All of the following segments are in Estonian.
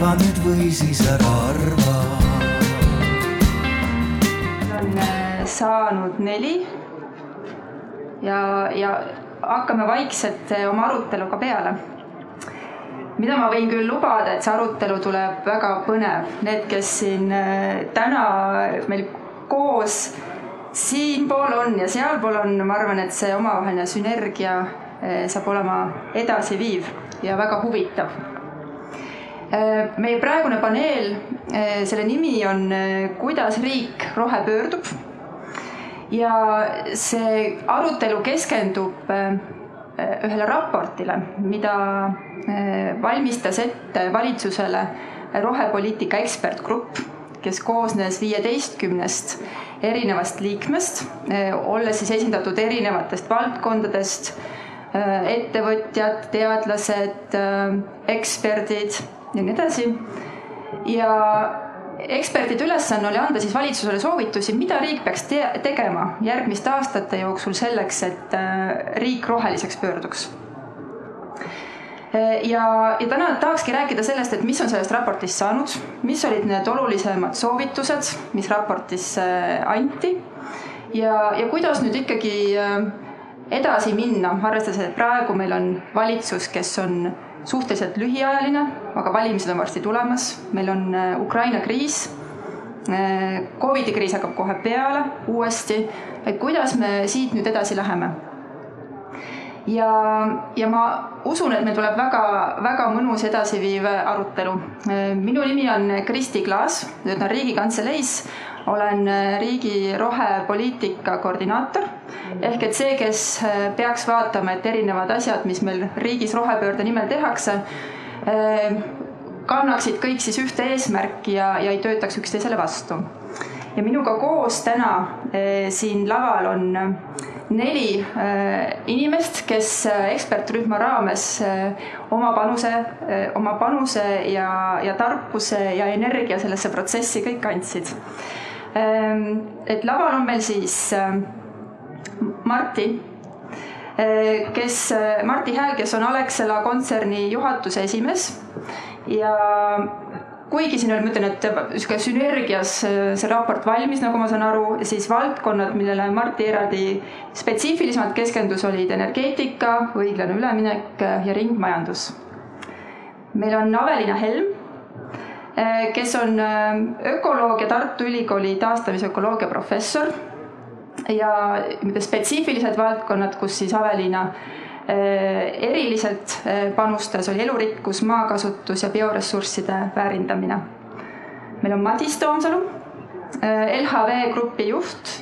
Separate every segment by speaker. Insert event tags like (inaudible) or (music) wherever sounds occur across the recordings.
Speaker 1: arva nüüd või siis ära arva.
Speaker 2: on äh, saanud neli ja, ja hakkame vaikselt äh, oma aruteluga peale mida ma võin küll lubada, et see arutelu tuleb väga põnev. Need, kes siin äh, täna meil koos siinpool on ja sealpool on, ma arvan, et see omavaheline sünergia saab olema edasiviiv ja väga huvitav. Äh, meie praegune paneel, selle nimi on Kuidas riik rohepöördub ja see arutelu keskendub ühele raportile, mida valmistas ette valitsusele rohepoliitika ekspertgrupp, kes koosnes viieteistkümnest erinevast liikmest, olles siis esindatud erinevatest valdkondadest, ettevõtjad, teadlased, eksperdid ja nii edasi. ja ekspertide ülesanne oli anda siis valitsusele soovitusi, mida riik peaks te tegema järgmiste aastate jooksul selleks, et äh, riik roheliseks pöörduks. Äh, ja, ja täna tahakski rääkida sellest, et mis on sellest raportist saanud, mis olid need olulisemad soovitused, mis raportis äh, anti ja, ja kuidas nüüd ikkagi edasi minna, arvestades, et praegu meil on valitsus, kes on suhteliselt lühiajaline, aga valimised on varsti tulemas, meil on äh, Ukraina kriis. Äh, Covidi kriis hakkab kohe peale uuesti, et kuidas me siit nüüd edasi läheme. ja, ja ma usun, et meil tuleb väga-väga mõnus edasiviiv arutelu. Äh, minu nimi on Kristi Klaas, töötan Riigikantseleis olen äh, riigi rohepoliitika koordinaator ehk et see, kes äh, peaks vaatama, et erinevad asjad, mis meil riigis rohepöörde nimel tehakse, äh, kannaksid kõik siis ühte eesmärki ja, ja ei töötaks üksteisele vastu. ja minuga koos täna siin laval on neli inimest, kes ekspertrühma raames oma panuse, oma panuse ja, ja tarkuse ja energia sellesse protsessi kõik andsid et laval on meil siis ehm, Marti, ehm, kes, Marti Hääl, kes on Alexela kontserni juhatuse esimees ja kuigi siin oli, ma ütlen, et niisugune sünergias see raport valmis, nagu ma saan aru, siis valdkonnad, millele Marti eraldi spetsiifilisemalt keskendus, olid energeetika, õiglane üleminek ja ringmajandus. meil on Avelina Helm Eh, kes on eh, ökoloog ja Tartu Ülikooli taastamisökoloogia professor ja spetsiifilised valdkonnad, kus siis Aveliina eh, eriliselt panustas, oli elurikkus, maakasutus ja bioressursside väärindamine. meil on Madis Toomsalu, LHV Grupi juht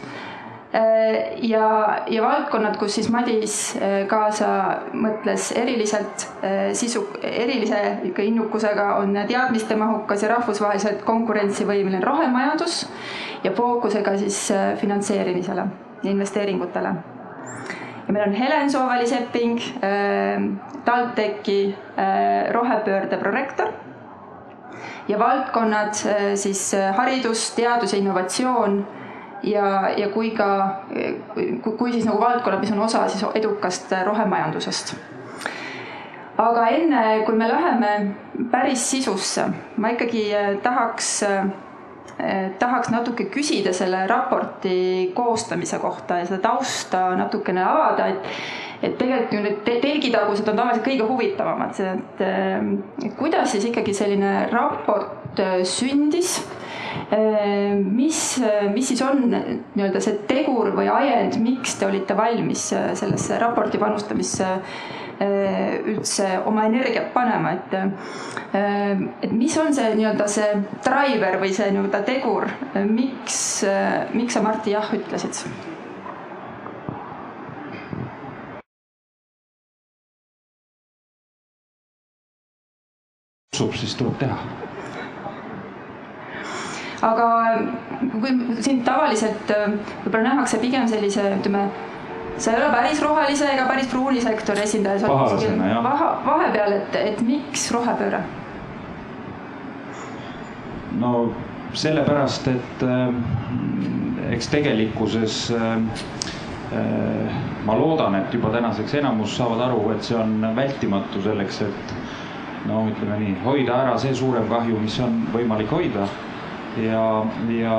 Speaker 2: ja, ja valdkonnad, kus siis Madis äh, kaasa mõtles eriliselt äh, sisu, erilise innukusega, on teadmistemahukas ja rahvusvaheliselt konkurentsivõimeline rohemajandus ja fookusega siis finantseerimisele ja investeeringutele. ja meil on Helen Sooväli-Sepping, TalTechi rohepöörde prorektor ja valdkonnad siis haridus, teadus ja innovatsioon ja, ja kui ka, kui siis nagu valdkonnad, mis on osa siis edukast rohemajandusest. aga enne, kui me läheme päris sisusse, ma ikkagi eh, tahaks, eh, tahaks natuke küsida selle raporti koostamise kohta ja seda tausta natukene avada, et et tegelikult ju need telgitagused on tavaliselt kõige huvitavamad, et, eh, et kuidas siis ikkagi selline raport sündis mis, äh, mis siis on nii-öelda see tegur või ajend, miks te olite valmis äh, sellesse raporti panustamisse üldse oma energiat panema, et et mis on see nii-öelda see driver või see nii-öelda tegur, miks, miks sa Martti jah ütlesid?
Speaker 3: kutsub, siis tuleb teha
Speaker 2: aga kui sind tavaliselt äh, võib-olla nähakse pigem sellise, ütleme, sa ei ole päris rohelise ega päris pruuni sektori esindaja, oled kuskil vahe, vahepeal, et, et miks rohepööre?
Speaker 3: no sellepärast, et äh, eks tegelikkuses äh, äh, ma loodan, et juba tänaseks enamus saavad aru, et see on vältimatu selleks, et no ütleme nii, hoida ära see suurem kahju, mis on võimalik hoida ja, ja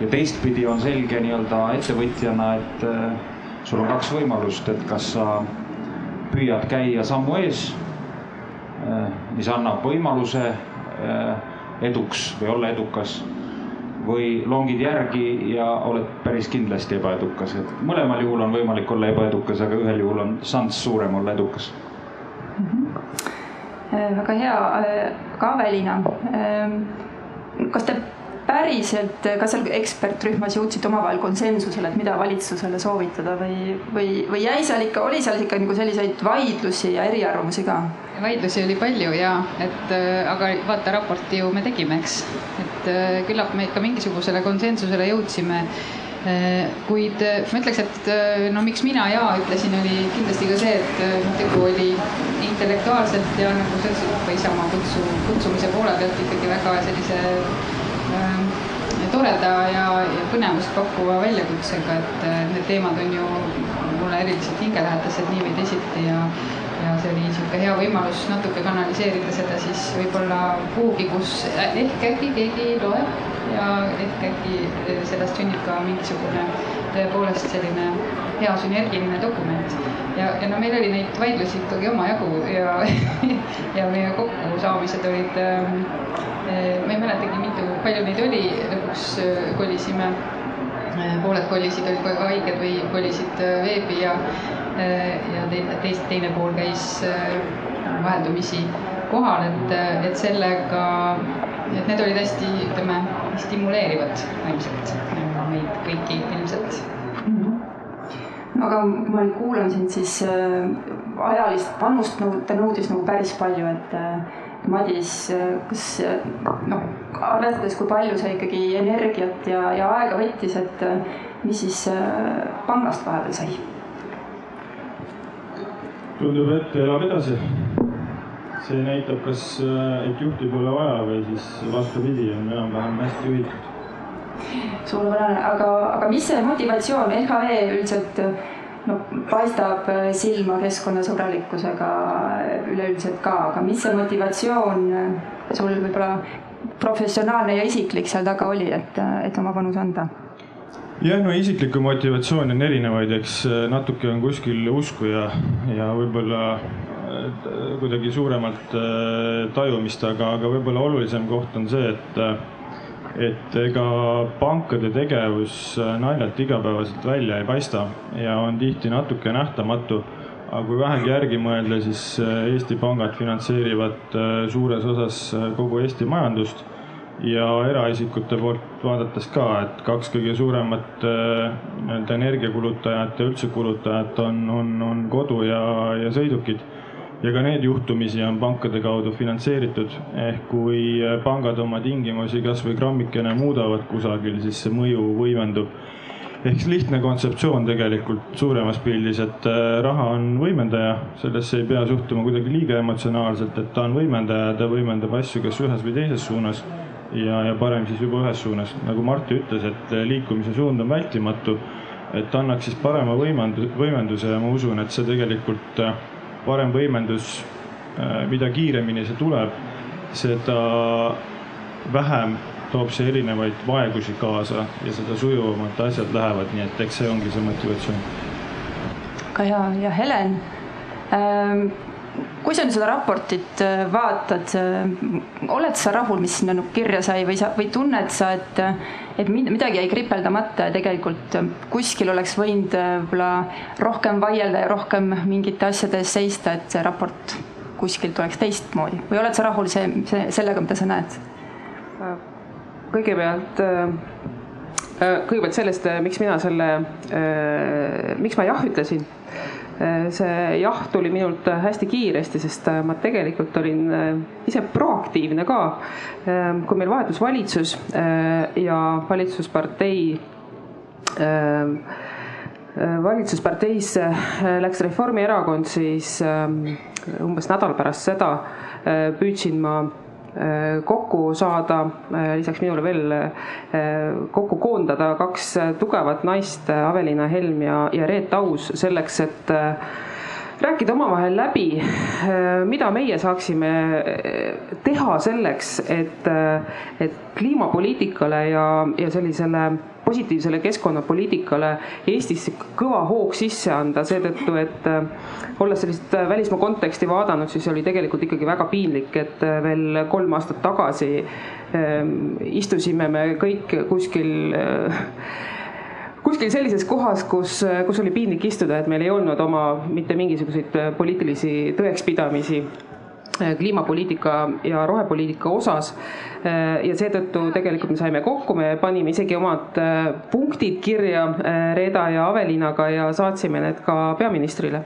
Speaker 3: ja teistpidi on selge nii-öelda ettevõtjana, et sul on kaks võimalust, et kas sa püüad käia sammu ees, mis annab võimaluse eduks või olla edukas või longid järgi ja oled päris kindlasti ebaedukas, et mõlemal juhul on võimalik olla ebaedukas, aga ühel juhul on šanss suurem olla edukas
Speaker 2: mm. -hmm. Väga hea, ka Avelina. Ehm, kas te päriselt, kas seal ekspertrühmas jõudsite omavahel konsensusele, et mida valitsusele soovitada või, või, või jäi seal ikka, oli seal ikka nagu selliseid vaidlusi ja eriarvamusi ka?
Speaker 4: vaidlusi oli palju ja, et äh, aga vaata, raporti ju me tegime, eks. et äh, küllap me ikka mingisugusele konsensusele jõudsime äh, kuid ma ütleks, et no miks mina ja ütlesin, oli kindlasti ka see, et tegu oli intellektuaalselt ja nagu sa ütlesid, ka Isamaa kutsu, kutsumise poole pealt ikkagi väga sellise äh, toreda ja, ja põnevust pakkuva väljakutsega, et need teemad on ju mulle eriliselt hingelähedased nii või teisiti ja ja see oli niisugune hea võimalus natuke kanaliseerida seda siis võib-olla kuhugi, kus ehk äkki keegi loeb ja ehk äkki sellest sünnib ka mingisugune tõepoolest selline hea sünergiline dokument. ja, ja no meil oli neid vaidlusi ikkagi omajagu ja (laughs) ja meie kokkusaamised olid ähm,, ma ei mäletagi, mitu, palju neid oli, lõpuks äh, kolisime pooled kolisid, olid haiged või kolisid veebi ja ja teine, teist, teine pool käis äh, vaheldumisi kohal, et, äh, et sellega, et need olid hästi, ütleme, stimuleerivad ilmselt meid kõiki ilmselt mm.
Speaker 2: -hmm. aga ma nüüd kuulan sind, siis ajalist panust nõud, ta nõudis nagu päris palju, et Madis, kas noh, arvestades, kui palju see ikkagi energiat ja, ja aega võttis, et mis siis pangast vahepeal sai?
Speaker 5: Tundub, et elab edasi. see näitab, kas, äh, et juhti pole vaja või siis vastupidi, on enam-vähem hästi juhitud.
Speaker 2: suurepärane, aga, aga mis see motivatsioon, LHV üldiselt no paistab silma keskkonnasõbralikkusega üleüldiselt ka, aga mis see motivatsioon sul võib-olla professionaalne ja isiklik seal taga oli, et, et oma panus anda?
Speaker 5: Jah, no isiklikku motivatsiooni on erinevaid, eks äh, natuke on kuskil usku ja, ja võib-olla äh, kuidagi suuremalt äh, tajumist, aga, aga võib-olla olulisem koht on see, et, et ega pankade tegevus naljalt igapäevaselt välja ei paista ja on tihti natuke nähtamatu. aga kui vähegi järgi mõelda, siis Eesti pangad finantseerivad suures osas kogu Eesti majandust ja eraisikute poolt vaadates ka, et kaks kõige suuremat äh, nii-öelda energiakulutajat ja üldse kulutajat on, on, on kodu ja, ja sõidukid. ja ka need juhtumisi on pankade kaudu finantseeritud, ehk kui pangad oma tingimusi kasvõi grammikene muudavad kusagil, siis see mõju võimendub. ehk lihtne kontseptsioon tegelikult suuremas pildis, et äh, raha on võimendaja, sellesse ei pea suhtuma kuidagi liiga emotsionaalselt, et ta on võimendaja, ta võimendab asju kas ühes või teises suunas ja, ja parem siis juba ühes suunas. nagu Martti ütles, et liikumise suund on vältimatu. et annaks siis parema võimenduse, võimenduse ja ma usun, et see tegelikult äh, parem võimendus, äh, mida kiiremini see tuleb, seda vähem toob see erinevaid vaegusi kaasa ja seda sujuvamalt asjad lähevad, nii et eks see ongi see motivatsioon.
Speaker 2: väga hea ja Helen ähm kui sa nüüd seda raportit äh, vaatad, äh, oled sa rahul, mis sinna kirja sai või sa, või tunned sa, et, et midagi jäi kripeldamata ja tegelikult äh, kuskil oleks võinud võib-olla rohkem vaielda ja rohkem mingite asjade eest seista, et see raport kuskilt oleks teistmoodi või oled sa rahul see, see, sellega, mida sa näed?
Speaker 6: kõigepealt kõigepealt sellest, miks mina selle, miks ma jah ütlesin Äh, see jah tuli minult hästi kiiresti, sest äh, ma tegelikult olin ise proaktiivne ka. kui meil vahetus valitsus ja valitsuspartei valitsusparteisse läks Reformierakond, siis umbes nädal pärast seda püüdsin ma kokku saada, äh, lisaks minule veel äh, kokku koondada kaks tugevat naist, Avelina Helm ja, ja Reet Aus selleks, et rääkida omavahel läbi, mida meie saaksime teha selleks, et, et kliimapoliitikale ja, ja sellisele positiivsele keskkonnapoliitikale Eestis kõva hoog sisse anda, seetõttu et olles sellist välismaa konteksti vaadanud, siis oli tegelikult ikkagi väga piinlik, et veel kolm aastat tagasi istusime me kõik kuskil kuskil sellises kohas, kus, kus oli piinlik istuda, et meil ei olnud oma mitte mingisuguseid poliitilisi tõekspidamisi kliimapoliitika ja rohepoliitika osas. ja seetõttu tegelikult me saime kokku, me panime isegi omad punktid kirja Reeda ja Avelinaga ja saatsime need ka peaministrile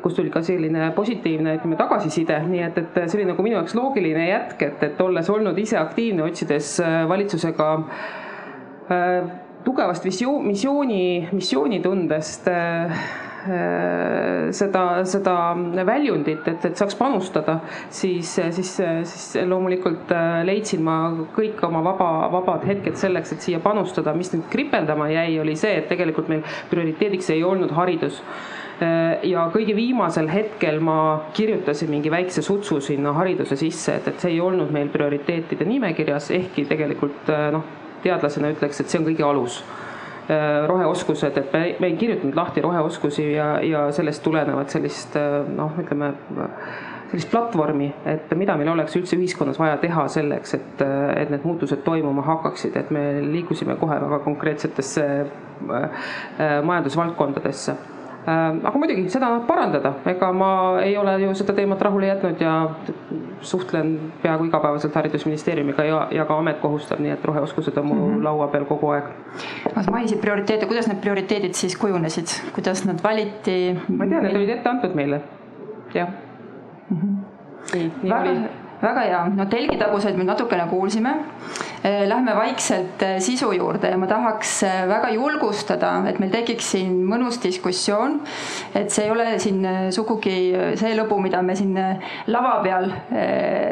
Speaker 6: kust tuli ka selline positiivne, ütleme, tagasiside, nii et, et see oli nagu minu jaoks loogiline jätk, et, et olles olnud ise aktiivne, otsides valitsusega tugevast visioon, missiooni, missioonitundest äh, seda, seda väljundit, et, et saaks panustada, siis, siis, siis loomulikult äh, leidsin ma kõik oma vaba, vabad hetked selleks, et siia panustada. mis nüüd kripeldama jäi, oli see, et tegelikult meil prioriteediks ei olnud haridus äh, ja kõige viimasel hetkel ma kirjutasin mingi väikse sutsu sinna hariduse sisse, et, et see ei olnud meil prioriteetide nimekirjas, ehkki tegelikult noh teadlasena ütleks, et see on kõige alus. Äh, roheoskused, et me, me ei kirjutanud lahti roheoskusi ja, ja sellest tulenevat sellist äh, noh, ütleme sellist platvormi, et mida meil oleks üldse ühiskonnas vaja teha selleks, et, et need muutused toimuma hakkaksid, et me liikusime kohe väga konkreetsetesse äh, majandusvaldkondadesse aga muidugi seda annab parandada, ega ma ei ole ju seda teemat rahule jätnud ja suhtlen peaaegu igapäevaselt Haridusministeeriumiga ja, ja ka amet kohustab, nii et roheoskused on mul mm -hmm. laua peal kogu aeg.
Speaker 2: sa mainisid prioriteete, kuidas need prioriteedid siis kujunesid, kuidas nad valiti?
Speaker 6: ma tean, need olid ette antud meile. jah
Speaker 2: mm. -hmm. nii, nii väga, oli väga hea, no telgitaguseid me natukene kuulsime. Eh, lähme vaikselt eh, sisu juurde ja ma tahaks eh, väga julgustada, et meil tekiks siin mõnus diskussioon. et see ei ole siin sugugi see lõbu, mida me siin lava peal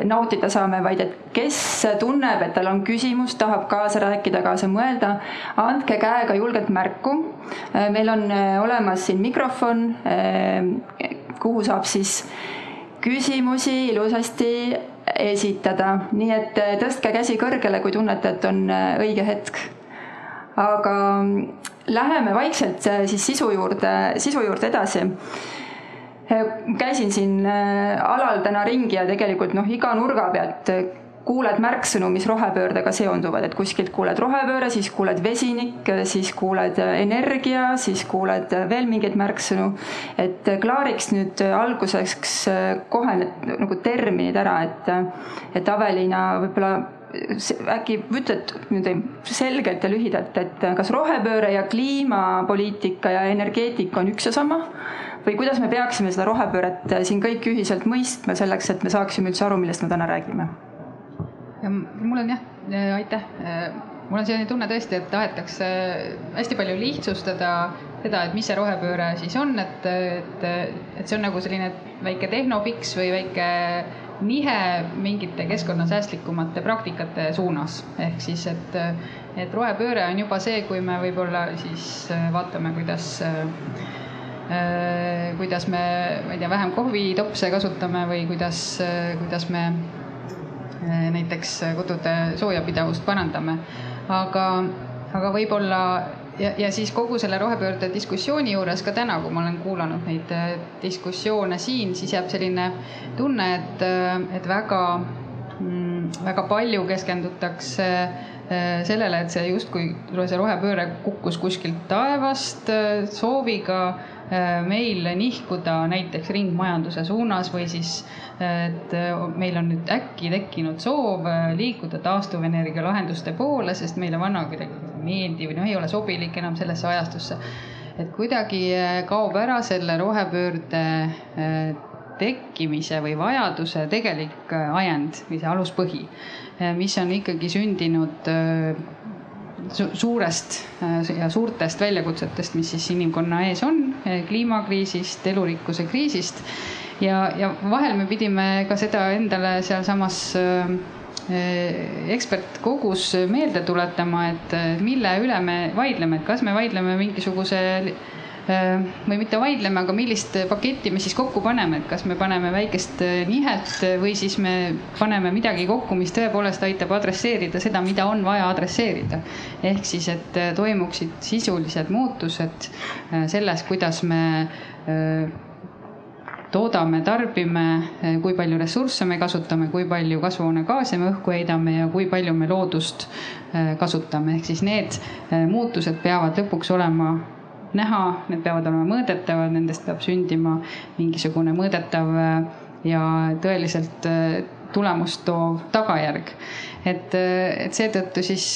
Speaker 2: nautida saame, vaid et kes tunneb, et tal on küsimus, tahab kaasa rääkida, kaasa mõelda, andke käega julgelt märku. meil on olemas siin mikrofon, kuhu saab siis küsimusi ilusasti esitada, nii et äh, tõstke käsi kõrgele, kui tunnete, et on äh, õige hetk. aga mm, läheme vaikselt äh, siis sisu juurde, sisu juurde edasi. käisin siin alal täna ringi ja tegelikult noh, iga nurga pealt kuuled märksõnu, mis rohepöördega seonduvad, et kuskilt kuuled rohepööre, siis kuuled vesinik, siis kuuled energia, siis kuuled veel mingeid märksõnu. et klaariks nüüd alguseks kohe need nagu terminid ära, et, et Aveliina võib-olla äkki ütled nüüd selgelt ja lühidalt, et kas rohepööre ja kliimapoliitika ja energeetika on üks ja sama või kuidas me peaksime seda rohepööret siin kõik ühiselt mõistma selleks, et me saaksime üldse aru, millest me täna räägime
Speaker 4: mul on jah, aitäh, mul on selline tunne tõesti, et tahetakse hästi palju lihtsustada seda, et mis see rohepööre siis on, et, et, et see on nagu selline väike tehnofiks või väike nihe mingite keskkonnasäästlikumate praktikate suunas. ehk siis, et, et rohepööre on juba see, kui me võib-olla siis vaatame, kuidas kuidas me, ma ei tea, vähem kohvitopse kasutame või kuidas, kuidas me näiteks kodude soojapidavust parandame. aga, aga võib-olla ja, ja siis kogu selle rohepöörde diskussiooni juures ka täna, kui ma olen kuulanud neid eh, diskussioone siin, siis jääb selline tunne, et, eh, et väga, mm, väga palju keskendutakse sellele, et see justkui see rohepööre kukkus kuskilt taevast sooviga Äh, meil nihkuda näiteks ringmajanduse suunas või siis, et äh, meil on nüüd äkki tekkinud soov äh, liikuda taastuvenergia lahenduste poole, sest meile vana kuidagi ei meeldi või noh, ei ole sobilik enam sellesse ajastusse. et kuidagi kaob ära selle rohepöörde tekkimise või vajaduse tegelik ajend või see aluspõhi, mis on ikkagi sündinud suurest äh, ja suurtest väljakutsetest, mis siis inimkonna ees on, äh, kliimakriisist, elurikkuse kriisist. ja, ja vahel me pidime ka seda endale sealsamas äh, ekspertkogus meelde tuletama, et mille üle me vaidleme, et kas me vaidleme mingisuguse või mitte vaidleme, aga millist paketti me siis kokku paneme, et kas me paneme väikest nihet või siis me paneme midagi kokku, mis tõepoolest aitab adresseerida seda, mida on vaja adresseerida. ehk siis, et toimuksid sisulised muutused selles, kuidas me toodame, tarbime, kui palju ressursse me kasutame, kui palju kasvuhoonegaase me õhku heidame ja kui palju me loodust kasutame, ehk siis need muutused peavad lõpuks olema näha, need peavad olema mõõdetavad, nendest peab sündima mingisugune mõõdetav ja tõeliselt tulemust toov tagajärg. et, et seetõttu siis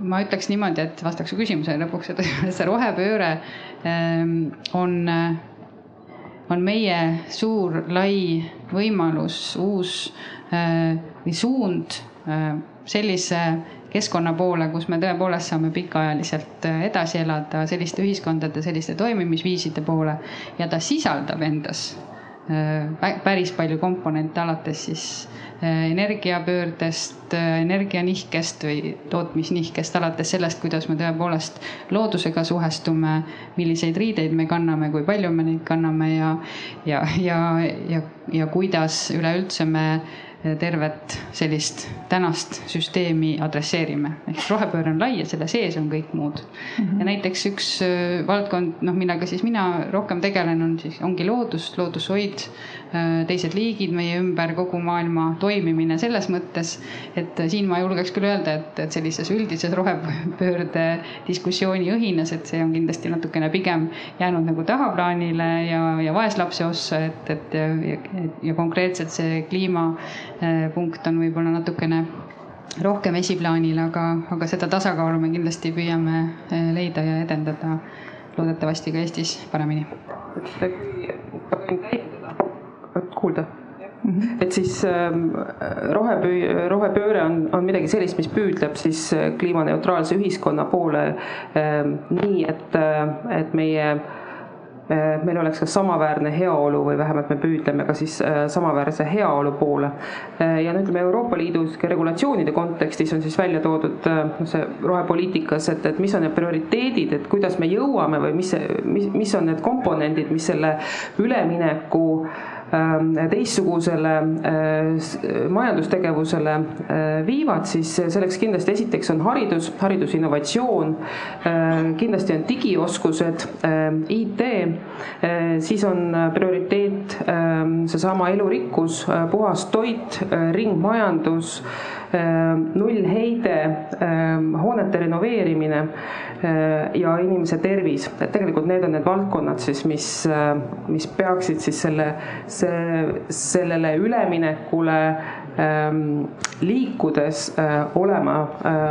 Speaker 4: ma ütleks niimoodi, et vastaks su küsimusele lõpuks, et (laughs) see rohepööre on, on meie suur lai võimalus, uus või suund sellise keskkonna poole, kus me tõepoolest saame pikaajaliselt edasi elada selliste ühiskondade, selliste toimimisviiside poole. Ja ta sisaldab endas päris palju komponente, alates siis energiapöördest, energianihkest või tootmisnihkest, alates sellest, kuidas me tõepoolest loodusega suhestume, milliseid riideid me kanname, kui palju me neid kanname ja, ja, ja, ja, ja kuidas üleüldse me tervet sellist tänast süsteemi adresseerime. ehk siis rohepööre on lai ja selle sees on kõik muud mm. -hmm. ja näiteks üks valdkond, noh, millega siis mina rohkem tegelen, on siis, ongi loodus, loodushoid, teised liigid meie ümber, kogu maailma toimimine selles mõttes, et siin ma julgeks küll öelda, et, et sellises üldises rohepöörde diskussiooni õhinas, et see on kindlasti natukene pigem jäänud nagu tahaplaanile ja, ja vaeslapse ossa, et, et ja, ja, ja konkreetselt see kliima Äh, punkt on võib-olla natukene rohkem esiplaanil, aga, aga seda tasakaalu me kindlasti püüame äh, leida ja edendada loodetavasti ka Eestis paremini.
Speaker 6: kuulda? Mm -hmm. et siis ähm, rohepöö-, rohepööre on, on midagi sellist, mis püüdleb siis äh, kliimaneutraalse ühiskonna poole äh, nii, et, et meie äh, Äh, meil oleks ka samaväärne heaolu või vähemalt me püüdleme ka siis äh, samaväärse heaolu poole. Äh, ja no ütleme, Euroopa Liidu regulatsioonide kontekstis on siis välja toodud noh, see rohepoliitikas, et, et mis on need prioriteedid, et kuidas me jõuame või mis, mis, mis on need komponendid, mis selle ülemineku Ähm, teistsugusele äh, majandustegevusele äh, viivad, siis selleks kindlasti esiteks on haridus, haridusinnovatsioon, äh, kindlasti on digioskused, IT, siis on prioriteet seesama elurikkus, puhas toit, ringmajandus nullheide, hoonete renoveerimine ja inimese tervis, et tegelikult need on need valdkonnad siis, mis, mis peaksid siis selle, see, sellele üleminekule liikudes olema,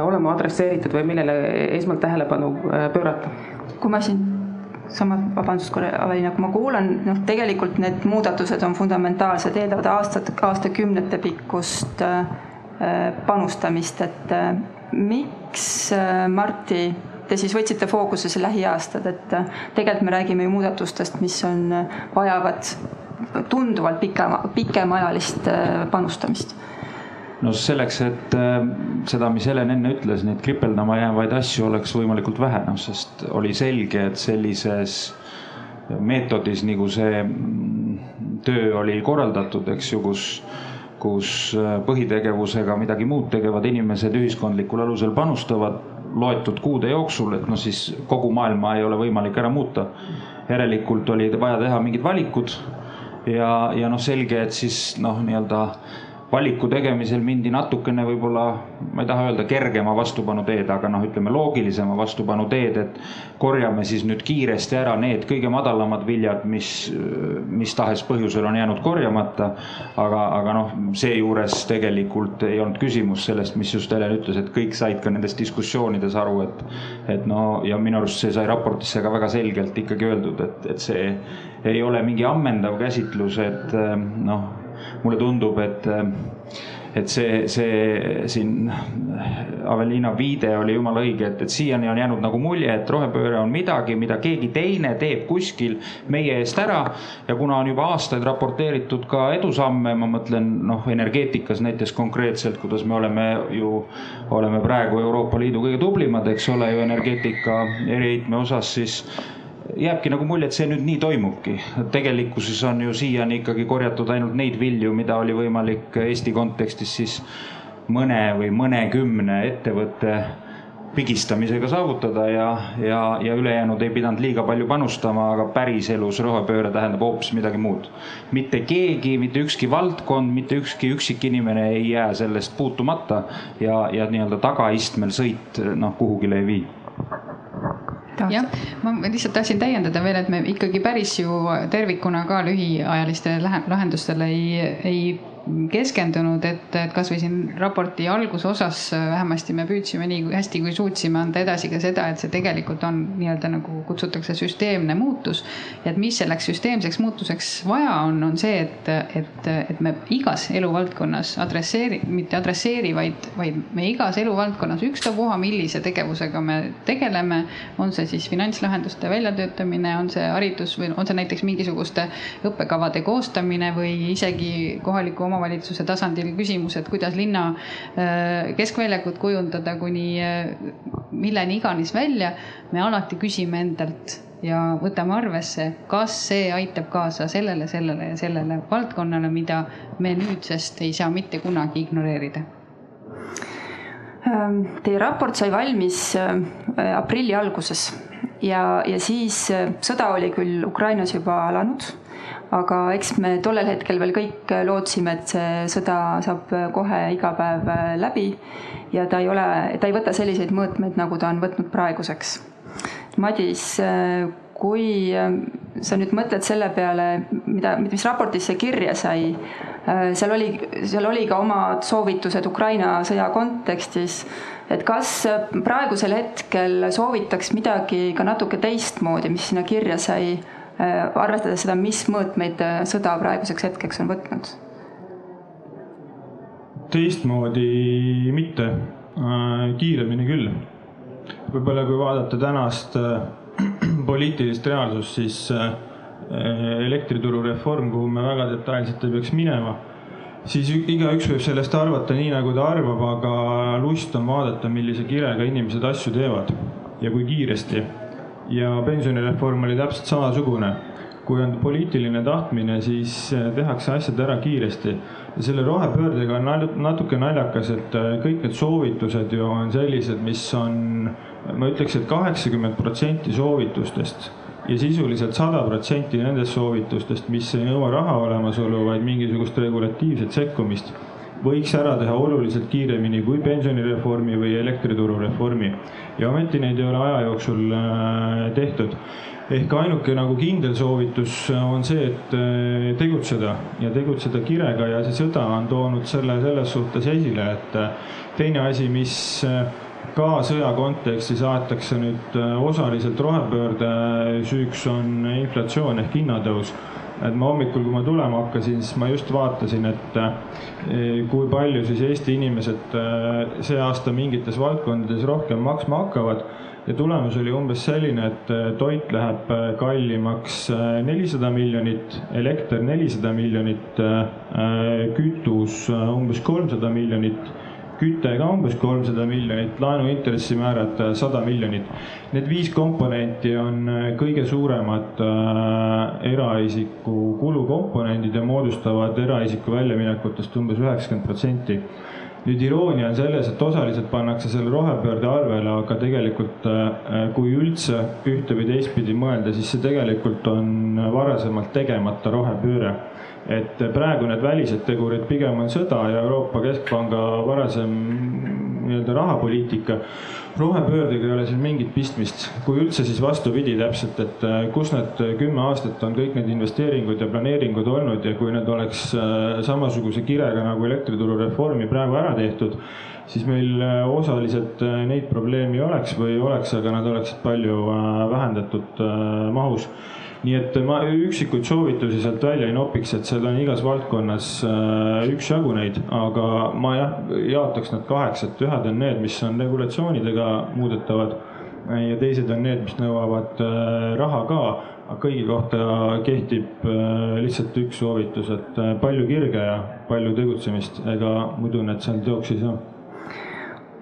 Speaker 6: olema adresseeritud või millele esmalt tähelepanu pöörata.
Speaker 2: kui ma siin sama, vabandust korra, Avelina, kui ma kuulan, noh, tegelikult need muudatused on fundamentaalsed, eeldavad aastat, aastakümnete pikkust äh, Äh, panustamist, et äh, miks, äh, Marti, te siis võtsite fookusesse lähiaastad, et tegelikult me räägime ju muudatustest, mis on, vajavad tunduvalt pikema, pikemaajalist panustamist.
Speaker 3: No selleks, et seda, mis Helen enne ütles, neid kripeldama jäävaid asju oleks võimalikult vähe, noh, sest oli selge, et sellises meetodis, nagu see mm, töö oli korraldatud, eks ju, kus kus äh, põhitegevusega midagi muud tegevad inimesed ühiskondlikul alusel panustavad loetud kuude jooksul, et noh, siis kogu maailma ei ole võimalik ära muuta. järelikult oli vaja teha mingid valikud ja, ja noh, selge, et siis noh, nii-öelda valiku tegemisel mindi natukene võib-olla, ma ei taha öelda kergema vastupanu teed, aga noh, ütleme loogilisema vastupanu teed, et korjame siis nüüd kiiresti ära need kõige madalamad viljad, mis, mis tahes põhjusel on jäänud korjamata. aga, aga noh, seejuures tegelikult ei olnud küsimus sellest, mis just Helen ütles, et kõik said ka nendes diskussioonides aru, et, et no ja minu arust see sai raportisse ka väga selgelt ikkagi öeldud, et, et see ei ole mingi ammendav käsitlus, et noh mulle tundub, et, et see, see siin Aveliina viide oli jumala õige, et, et siiani on jäänud nagu mulje, et rohepööre on midagi, mida keegi teine teeb kuskil meie eest ära. ja kuna on juba aastaid raporteeritud ka edusamme, ma mõtlen noh, energeetikas näiteks konkreetselt, kuidas me oleme ju, oleme praegu Euroopa Liidu kõige tublimad, eks ole ju energeetika eriheitme osas, siis jääbki nagu mulje, et see nüüd nii toimubki. tegelikkuses on ju siiani ikkagi korjatud ainult neid vilju, mida oli võimalik Eesti kontekstis siis mõne või mõnekümne ettevõtte pigistamisega saavutada ja, ja, ja ülejäänud ei pidanud liiga palju panustama, aga päriselus rohepööre tähendab hoopis midagi muud. mitte keegi, mitte ükski valdkond, mitte ükski üksik inimene ei jää sellest puutumata ja, ja nii-öelda tagaistmel sõit noh, kuhugile ei vii
Speaker 4: jah, ma lihtsalt tahtsin täiendada veel, et me ikkagi päris ju tervikuna ka lühiajalistele lahendustele ei, ei keskendunud, et, et kasvõi siin raporti algusosas vähemasti me püüdsime nii hästi, kui suutsime anda edasi ka seda, et see tegelikult on nii-öelda nagu kutsutakse süsteemne muutus. et mis selleks süsteemseks muutuseks vaja on, on see, et, et, et me igas eluvaldkonnas adresseeri-, mitte adresseeri, vaid, vaid me igas eluvaldkonnas ükstapuha, millise tegevusega me tegeleme. on see siis finantslahenduste väljatöötamine, on see haridus või on see näiteks mingisuguste õppekavade koostamine või isegi kohaliku omavalitsuse tasandil küsimus, et kuidas linna äh, keskväljakut kujundada kuni äh, milleni iganes välja. me alati küsime endalt ja võtame arvesse, kas see aitab kaasa sellele, sellele ja sellele valdkonnale, mida me nüüdsest ei saa mitte kunagi ignoreerida
Speaker 2: ähm, Teie raport sai valmis äh, aprilli alguses ja, ja siis sõda oli küll Ukrainas juba alanud aga eks me tollel hetkel veel kõik lootsime, et see sõda saab kohe iga päev läbi ja ta ei ole, ta ei võta selliseid mõõtmeid, nagu ta on võtnud praeguseks. Madis, kui sa nüüd mõtled selle peale, mida, mis raportisse kirja sai, seal oli, seal oli ka omad soovitused Ukraina sõja kontekstis, et kas praegusel hetkel soovitaks midagi ka natuke teistmoodi, mis sinna kirja sai Äh, arvestades seda, mis mõõtmeid äh, sõda praeguseks hetkeks on võtnud?
Speaker 5: teistmoodi mitte, äh, kiiremini küll. võib-olla kui vaadata tänast (clears throat) poliitilist reaalsust, siis elektrituru reform, kuhu me väga detailselt ei peaks minema, siis igaüks võib sellest arvata nii, nagu ta arvab, aga lust on vaadata, millise kirega inimesed asju teevad ja kui kiiresti ja pensionireform oli täpselt samasugune. kui on poliitiline tahtmine, siis eh, tehakse asjad ära kiiresti. ja selle rohepöördega on natuke naljakas, et eh, kõik need soovitused ju on sellised, mis on, ma ütleks et, et kaheksakümmend protsenti soovitustest ja sisuliselt sada protsenti nendest soovitustest, mis ei nõua raha olemasolu, vaid mingisugust regulatiivset sekkumist võiks ära teha oluliselt kiiremini kui pensionireformi või elektrituru reformi. ja ometi neid ei ole aja jooksul äh, tehtud. ehk ainuke nagu kindel soovitus on see, et äh, tegutseda ja tegutseda kirega ja see sõda on toonud selle selles suhtes esile, et äh, teine asi, mis ka sõja kontekstis aetakse nüüd osaliselt rohepöörde süüks, on inflatsioon ehk hinnatõus et ma hommikul, kui ma tulema hakkasin, siis ma just vaatasin, et eh, kui palju siis Eesti inimesed eh, see aasta mingites valdkondades rohkem maksma hakkavad. ja tulemus oli umbes selline, et toit läheb kallimaks nelisada miljonit, elekter nelisada miljonit, kütus umbes kolmsada miljonit küte ka umbes kolmsada miljonit, laenuintressimäärad äh, sada miljonit. Need viis komponenti on äh, kõige suuremad äh, eraisiku kulukomponendid ja moodustavad eraisiku väljaminekutest umbes üheksakümmend protsenti nüüd iroonia on selles, et osaliselt pannakse selle rohepöörde arvele, aga tegelikult kui üldse ühte või teistpidi mõelda, siis see tegelikult on varasemalt tegemata rohepööre et praegu need välised tegurid pigem on sõda ja Euroopa Keskpanga varasem nii-öelda rahapoliitika. rohepöördega ei ole siin mingit pistmist, kui üldse, siis vastupidi täpselt, et äh, kus need kümme aastat on kõik need investeeringud ja planeeringud olnud ja kui need oleks äh, samasuguse kirega nagu elektrituru reformi praegu ära tehtud, siis meil äh, osaliselt neid probleeme ei oleks või oleks, aga nad oleksid palju vähendatud mahus nii et ma üksikuid soovitusi sealt välja ei nopiks, et seal on igas valdkonnas äh, üksjagu neid, aga ma jah, jaotaks nad kaheks, et ühed on need, mis on regulatsioonidega muudetavad ja teised on need, mis nõuavad äh, raha ka, aga kõigi kohta kehtib äh, lihtsalt üks soovitus, et palju kirge ja palju tegutsemist, ega muidu need seal teoks ei saa.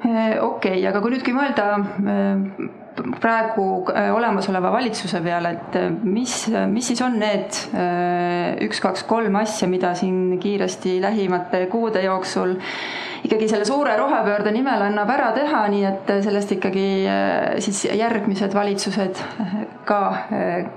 Speaker 2: okei okay,, aga kui nüüd, kui mõelda praegu olemasoleva valitsuse peale, et mis, mis siis on need üks, kaks, kolm asja, mida siin kiiresti lähimate kuude jooksul ikkagi selle suure rohepöörde nimel annab ära teha, nii et sellest ikkagi siis järgmised valitsused ka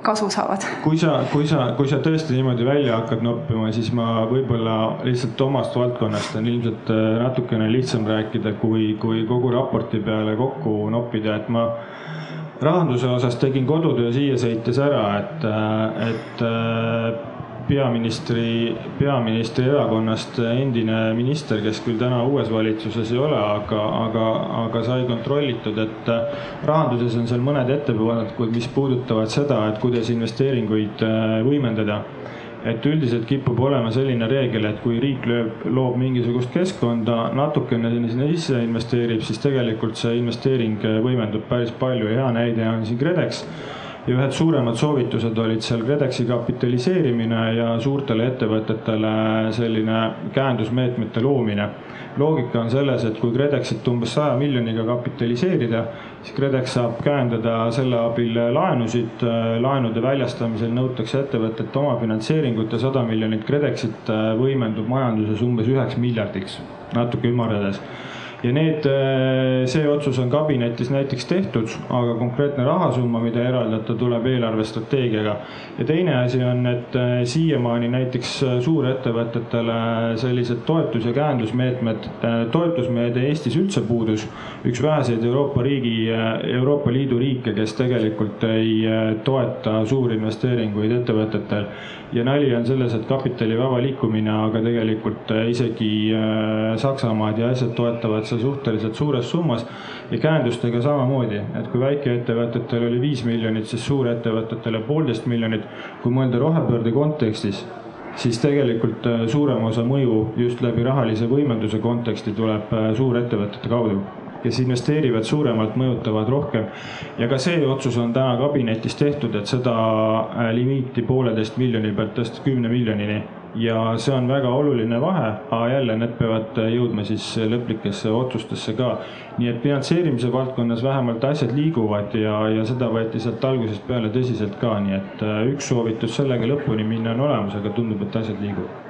Speaker 2: kasu saavad.
Speaker 5: kui sa, kui sa, kui sa tõesti niimoodi välja hakkad noppima, siis ma võib-olla lihtsalt omast valdkonnast on ilmselt natukene lihtsam rääkida, kui, kui kogu raporti peale kokku noppida, et ma rahanduse osas tegin kodutöö siia sõites ära, et, et peaministri, peaministri erakonnast endine minister, kes küll täna uues valitsuses ei ole, aga, aga, aga sai kontrollitud, et rahanduses on seal mõned ettepanekud, mis puudutavad seda, et kuidas investeeringuid võimendada et üldiselt kipub olema selline reegel, et kui riik lööb, loob mingisugust keskkonda, natukene sinna sisse investeerib, siis tegelikult see investeering võimendub päris palju. Ja hea näide on siin KredEx ja ühed suuremad soovitused olid seal KredExi kapitaliseerimine ja suurtele ettevõtetele selline käendusmeetmete loomine. loogika on selles, et kui KredExit umbes saja miljoniga kapitaliseerida, siis KredEx saab käendada selle abil laenusid. laenude väljastamisel nõutakse ettevõtete omafinantseeringut ja sada miljonit KredExit võimendub majanduses umbes üheks miljardiks, natuke ümardades ja need, äh, see otsus on kabinetis näiteks tehtud, aga konkreetne rahasumma, mida eraldada, tuleb eelarvestrateegiaga. ja teine asi on, et äh, siiamaani näiteks äh, suurettevõtetele sellised toetus- ja käendusmeetmed, toetusmeede Eestis üldse puudus. üks väheseid Euroopa riigi, Euroopa Liidu riike, kes tegelikult ei toeta suurinvesteeringuid ettevõtetel ja nali on selles, et kapitali vaba liikumine, aga tegelikult isegi Saksamaad ja asjad toetavad seda suhteliselt suures summas. ja käendustega samamoodi, et kui väikeettevõtetel oli viis miljonit, siis suurettevõtetele poolteist miljonit. kui mõelda rohepöörde kontekstis, siis tegelikult suurem osa mõju just läbi rahalise võimenduse konteksti tuleb suurettevõtete kaudu kes investeerivad suuremalt, mõjutavad rohkem. ja ka see otsus on täna kabinetis tehtud, et seda limiiti pooleteist miljoni pealt tõsta kümne miljonini ja see on väga oluline vahe, aga jälle need peavad jõudma siis lõplikesse otsustesse ka. nii et finantseerimise valdkonnas vähemalt asjad liiguvad ja, ja seda võeti sealt algusest peale tõsiselt ka, nii et äh, üks soovitus sellega lõpuni minna on olemas, aga tundub, et asjad liiguvad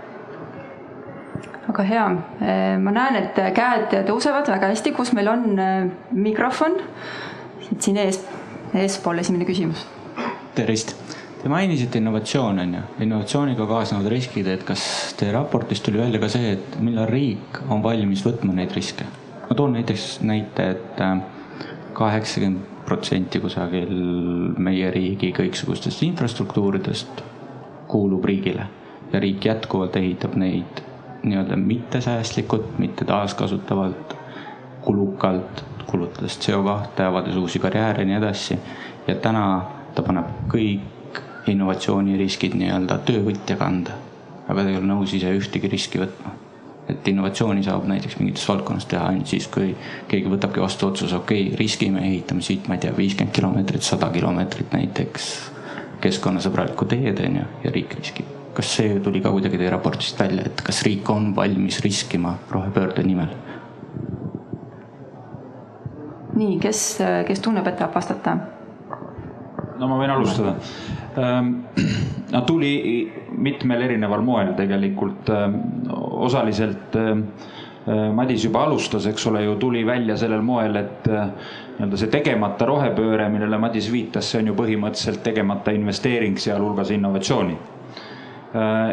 Speaker 2: väga hea, äh, ma näen, et käed tõusevad väga hästi, kus meil on äh, mikrofon? siin ees, eespool esimene küsimus.
Speaker 7: tervist Te mainisite innovatsiooni, on ju, innovatsiooniga kaasnevad riskid, et kas teie raportis tuli välja ka see, et millal riik on valmis võtma neid riske? ma toon näiteks näite, et äh, kaheksakümmend protsenti kusagil meie riigi kõiksugustest infrastruktuuridest kuulub riigile ja riik jätkuvalt ehitab neid nii-öelda mittesäästlikult, mitte taaskasutavalt, kulukalt, kulutades CO2, avades uusi karjääre ja nii edasi. ja täna ta paneb kõik innovatsiooniriskid nii-öelda töövõtja kanda. aga ta ei ole nõus ise ühtegi riski võtma. et innovatsiooni saab näiteks mingites valdkonnas teha ainult siis, kui keegi võtabki vastu otsuse, okei okay,, riskime, ehitame siit, ma ei tea, viiskümmend kilomeetrit, sada kilomeetrit näiteks keskkonnasõbralikku teed on ju ja riik riskib. kas see tuli ka kuidagi teie raportist välja, et kas riik on valmis riskima rohepöörde nimel?
Speaker 2: nii, kes, kes tunneb, et tahab vastata?
Speaker 3: No ma võin alustada. Ehm, (clears throat) no tuli mitmel erineval moel tegelikult, ehm, osaliselt ehm, Madis juba alustas, eks ole ju, tuli välja sellel moel, et nii-öelda see tegemata rohepööre, millele Madis viitas, see on ju põhimõtteliselt tegemata investeering, sealhulgas innovatsiooni.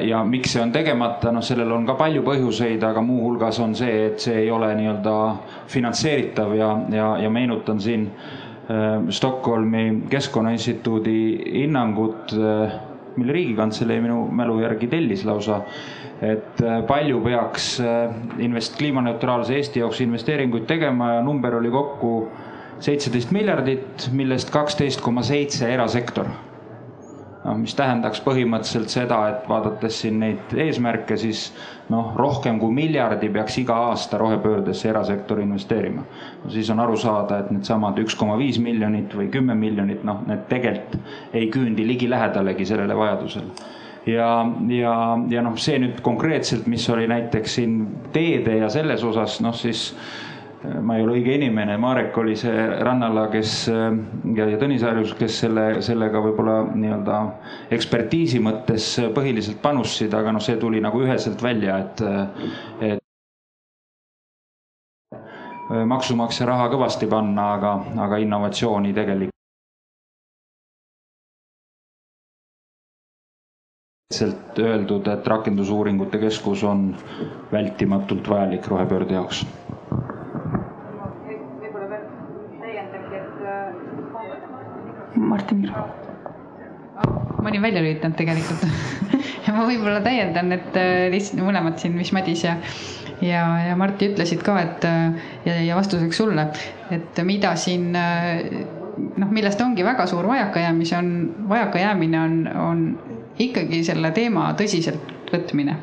Speaker 3: ja miks see on tegemata, noh, sellel on ka palju põhjuseid, aga muuhulgas on see, et see ei ole nii-öelda finantseeritav ja, ja, ja meenutan siin Äh, Stockholmi Keskkonnainstituudi hinnangut, äh, mille Riigikantselei minu mälu järgi tellis lausa, et äh, palju peaks invest-, kliimaneutraalse Eesti jaoks investeeringuid tegema ja number oli kokku seitseteist miljardit, millest kaksteist koma seitse erasektor mis tähendaks põhimõtteliselt seda, et vaadates siin neid eesmärke, siis noh, rohkem kui miljardi peaks iga aasta rohepöördesse erasektor investeerima. no siis on aru saada, et needsamad üks koma viis miljonit või kümme miljonit, noh, need tegelikult ei küündi ligilähedalegi sellele vajadusele ja, ja, ja noh, see nüüd konkreetselt, mis oli näiteks siin teede ja selles osas, noh siis ma ei ole õige inimene, Marek oli see Rannala, kes ja, ja Tõnis Harjus, kes selle, sellega võib-olla nii-öelda ekspertiisi mõttes põhiliselt panustasid, aga noh, see tuli nagu üheselt välja, et, et maksumaksja raha kõvasti panna, aga, aga innovatsiooni tegelikult öeldud, et rakendusuuringute keskus on vältimatult vajalik rohepöörde jaoks
Speaker 2: Martin Kirp.
Speaker 4: ma olin välja lülitanud tegelikult (laughs) ja ma võib-olla täiendan, et äh, lihtsalt mõlemad siin, mis Madis ja, ja, ja Martti ütlesid ka, et äh, ja, ja vastuseks sulle, et mida siin äh, noh, millest ongi väga suur vajakajäämis on, vajakajäämine on, on ikkagi selle teema tõsiselt võtmine.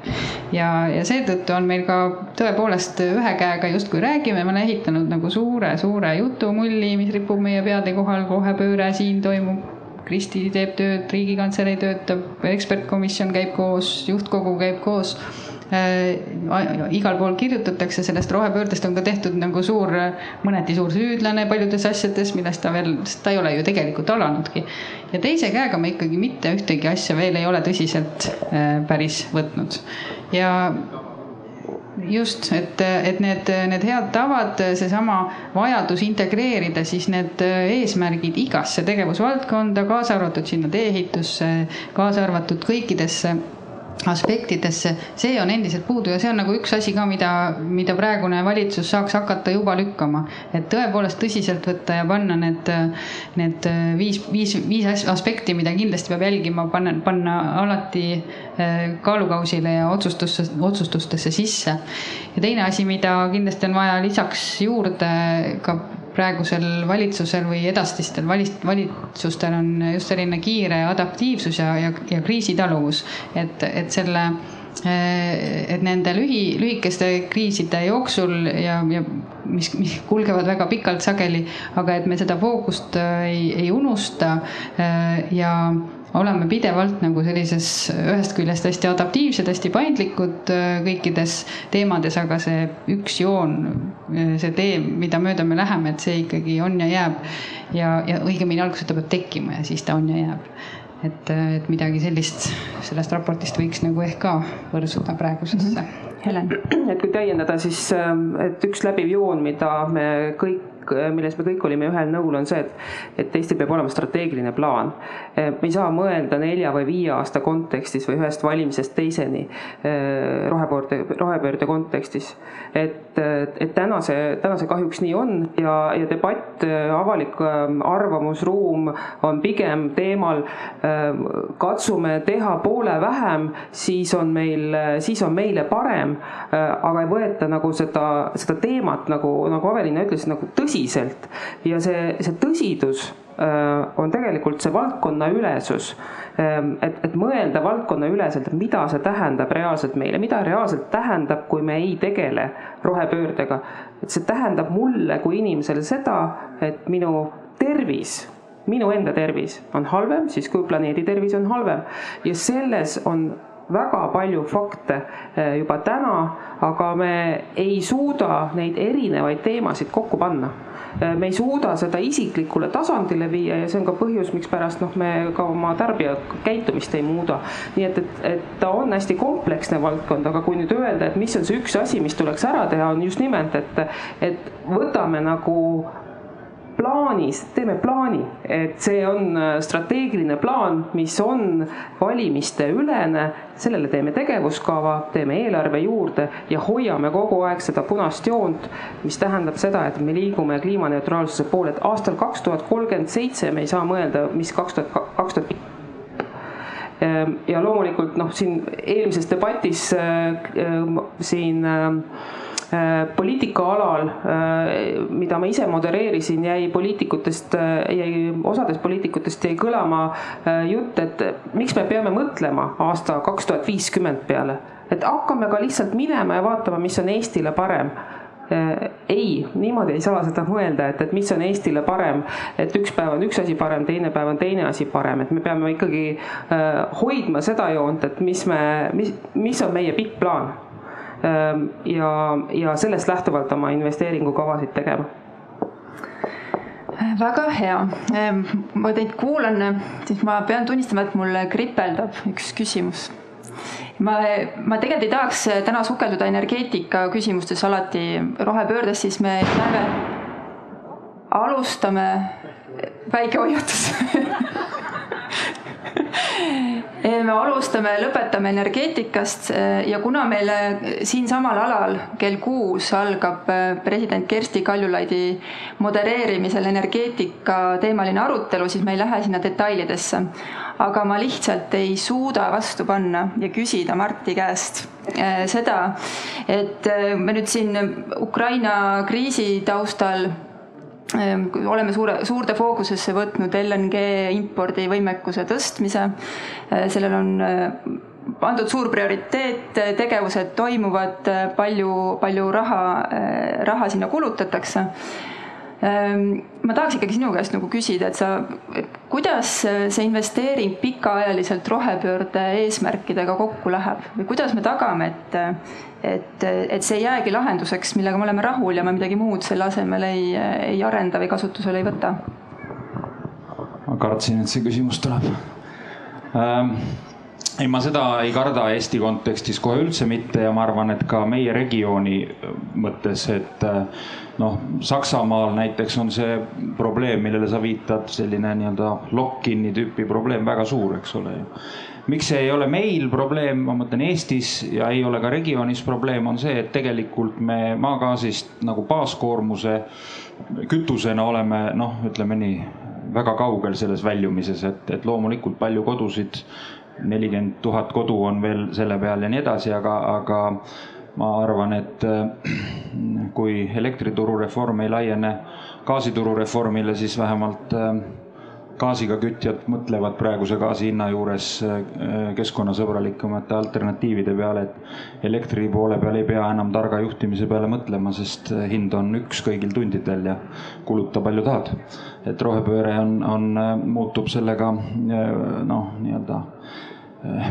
Speaker 4: ja, ja seetõttu on meil ka tõepoolest ühe käega justkui räägime, me oleme ehitanud nagu suure-suure jutumulli, mis ripub meie peade kohal, rohepööre siin toimub. Kristi teeb tööd, Riigikantselei töötab, ekspertkomisjon käib koos, juhtkogu käib koos igal pool kirjutatakse sellest rohepöördest on ka tehtud nagu suur, mõneti suur süüdlane paljudes asjades, millest ta veel, sest ta ei ole ju tegelikult alanudki. ja teise käega me ikkagi mitte ühtegi asja veel ei ole tõsiselt äh, päris võtnud ja just, et, et need, need head tavad, seesama vajadus integreerida siis need eesmärgid igasse tegevusvaldkonda, kaasa arvatud sinna tee-ehitusse, kaasa arvatud kõikidesse aspektidesse, see on endiselt puudu ja see on nagu üks asi ka, mida, mida praegune valitsus saaks hakata juba lükkama. et tõepoolest tõsiselt võtta ja panna need, need viis, viis, viis aspekti, mida kindlasti peab jälgima, panna, panna alati eh, kaalukausile ja otsustusse, otsustustesse sisse. ja teine asi, mida kindlasti on vaja lisaks juurde ka praegusel valitsusel või edasistel valitsustel on just selline kiire adaptiivsus ja, ja, ja kriisitaluvus. et, et selle, et nende lühi, lühikeste kriiside jooksul ja, ja mis, mis kulgevad väga pikalt sageli, aga et me seda fookust ei, ei unusta ja oleme pidevalt nagu sellises ühest küljest hästi adaptiivsed, hästi paindlikud äh, kõikides teemades, aga see üks joon, äh, see tee, mida mööda me läheme, et see ikkagi on ja jääb. ja, ja õigemini alguses ta peab tekkima ja siis ta on ja jääb. et, äh, et midagi sellist sellest raportist võiks nagu ehk ka võrsuda praegusesse mm. -hmm. Helen.
Speaker 6: et kui täiendada, siis et üks läbiv joon, mida me kõik milles me kõik olime ühel nõul, on see, et, et Eestil peab olema strateegiline plaan. me ei saa mõelda nelja või viie aasta kontekstis või ühest valimisest teiseni eh, rohepöörde, rohepöörde kontekstis. et, et täna see, täna see kahjuks nii on ja, ja debatt, avalik eh, arvamusruum on pigem teemal eh, katsume teha poole vähem, siis on meil, siis on meile parem. aga ei võeta nagu seda, seda teemat nagu, nagu Avelina ütles, nagu tõsiselt tõsiselt ja see, see tõsidus äh, on tegelikult see valdkonnaülesus. Ähm, et, et mõelda valdkonnaüleselt, et mida see tähendab reaalselt meile, mida reaalselt tähendab, kui me ei tegele rohepöördega. et see tähendab mulle kui inimesele seda, et minu tervis minu enda tervis on halvem, siis kui planeedi tervis on halvem ja selles on väga palju fakte äh, juba täna, aga me ei suuda neid erinevaid teemasid kokku panna Äh, me ei suuda seda isiklikule tasandile viia ja see on ka põhjus, mikspärast noh, me ka oma tarbija käitumist ei muuda. nii et, et, et ta on hästi kompleksne valdkond, aga kui nüüd öelda, et mis on see üks asi, mis tuleks ära teha, on just nimelt, et, et võtame nagu plaanis, teeme plaani, et see on äh, strateegiline plaan, mis on valimiste ülene, sellele teeme tegevuskava, teeme eelarve juurde ja hoiame kogu aeg seda punast joont, mis tähendab seda, et me liigume kliimaneutraalsuse poole, et aastal kaks tuhat kolmkümmend seitse me ei saa mõelda, mis kaks tuhat, kaks tuhat ehm, ja loomulikult noh, siin eelmises debatis äh, äh, siin äh, Äh, poliitikaalal, äh, mida ma ise modereerisin, jäi poliitikutest, äh, jäi, osadest poliitikutest jäi kõlama jutt, et miks me peame mõtlema aasta kaks tuhat viiskümmend peale. et hakkame ka lihtsalt minema ja vaatama, mis on Eestile parem. Ei, niimoodi ei saa seda mõelda, et, et mis on Eestile parem, et üks päev on üks asi parem, teine päev on teine asi parem, et me peame ikkagi hoidma seda joont, et mis me, mis, mis on meie pikk plaan ja, ja sellest lähtuvalt oma investeeringukavasid tegema.
Speaker 2: Väga hea, ma teid kuulan, siis ma pean tunnistama, et mul kripeldab üks küsimus. Ma, ma tegelikult ei tahaks täna sukelduda energeetika küsimustes alati rohepöördes, siis me näeme, alustame, väike hoiatus (laughs) (laughs) me alustame, lõpetame energeetikast ja kuna meil siinsamal alal kell kuus algab president Kersti Kaljulaidi modereerimisel energeetika teemaline arutelu, siis me ei lähe sinna detailidesse. aga ma lihtsalt ei suuda vastu panna ja küsida Marti käest seda, et me nüüd siin Ukraina kriisi taustal oleme suure, suurde fookusesse võtnud LNG impordivõimekuse tõstmise. Ehm, sellel on pandud suur prioriteet, tegevused toimuvad, palju, palju raha, raha sinna kulutatakse Ehm, ma tahaks ikkagi sinu käest nagu küsida, et sa, kuidas see investeering pikaajaliselt rohepöörde eesmärkidega kokku läheb või kuidas me tagame, et, et, et see ei jäägi lahenduseks, millega me oleme rahul ja me midagi muud selle asemel ei, ei arenda või kasutusele ei võta?
Speaker 3: ma kartsin, et see küsimus tuleb ähm ei, ma seda ei karda Eesti kontekstis kohe üldse mitte ja ma arvan, et ka meie regiooni mõttes, et noh, Saksamaal näiteks on see probleem, millele sa viitad, selline nii-öelda lock-in'i tüüpi probleem väga suur, eks ole ju. miks see ei ole meil probleem, ma mõtlen Eestis ja ei ole ka regioonis probleem, on see, et tegelikult me maagaasist nagu baaskoormuse kütusena oleme noh, ütleme nii, väga kaugel selles väljumises, et, et loomulikult palju kodusid nelikümmend tuhat kodu on veel selle peal ja nii edasi, aga, aga ma arvan, et äh, kui elektrituru reform ei laiene gaasituru reformile, siis vähemalt äh, gaasiga kütjad mõtlevad praeguse gaasi hinna juures äh, keskkonnasõbralikumate alternatiivide peale, et elektri poole peal ei pea enam targa juhtimise peale mõtlema, sest hind on üks kõigil tundidel ja kuluta palju tahad. et rohepööre on, on, muutub sellega noh, nii-öelda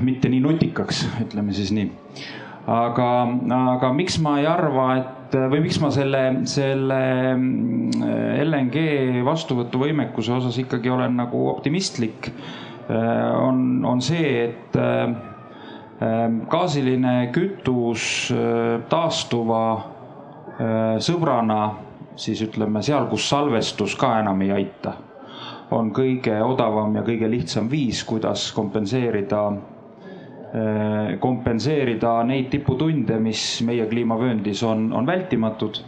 Speaker 3: mitte nii nutikaks, ütleme siis nii aga, aga miks ma ei arva, et või miks ma selle, selle mm, LNG vastuvõtuvõimekuse osas ikkagi olen nagu optimistlik, on, on see, et gaasiline kütus taastuva sõbrana siis ütleme seal, kus salvestus ka enam ei aita, on kõige odavam ja kõige lihtsam viis, kuidas kompenseerida Äh, kompenseerida neid tiputunde, mis meie kliimavööndis on, on vältimatud.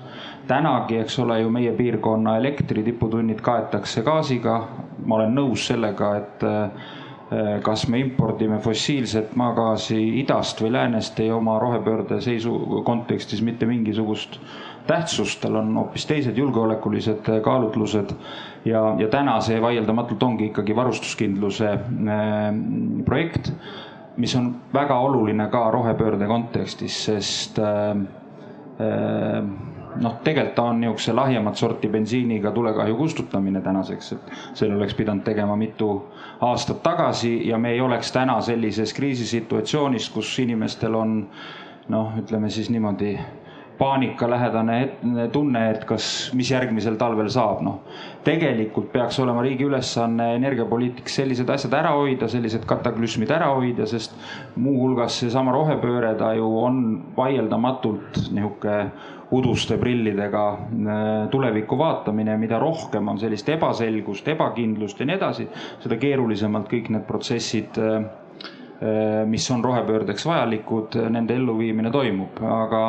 Speaker 3: tänagi, eks ole ju meie piirkonna elektri tiputunnid kaetakse gaasiga. ma olen nõus sellega, et äh, kas me impordime fossiilset maagaasi idast või läänest, ei oma rohepöörde seisu kontekstis mitte mingisugust tähtsust, tal on hoopis teised julgeolekulised kaalutlused. ja, ja täna see vaieldamatult ongi ikkagi varustuskindluse äh, projekt mis on väga oluline ka rohepöörde kontekstis, sest äh, äh, noh, tegelikult ta on niisuguse lahjemat sorti bensiiniga tulekahju kustutamine tänaseks, et selle oleks pidanud tegema mitu aastat tagasi ja me ei oleks täna sellises kriisisituatsioonis, kus inimestel on noh, ütleme siis niimoodi paanikalähedane tunne, et kas, mis järgmisel talvel saab, noh. tegelikult peaks olema riigi ülesanne energiapoliitikas sellised asjad ära hoida, sellised kataklüsmid ära hoida, sest muuhulgas seesama rohepööre, ta ju on vaieldamatult nihuke uduste prillidega äh, tulevikku vaatamine, mida rohkem on sellist ebaselgust, ebakindlust ja nii edasi, seda keerulisemalt kõik need protsessid Äh, mis on rohepöördeks vajalikud, nende elluviimine toimub, aga,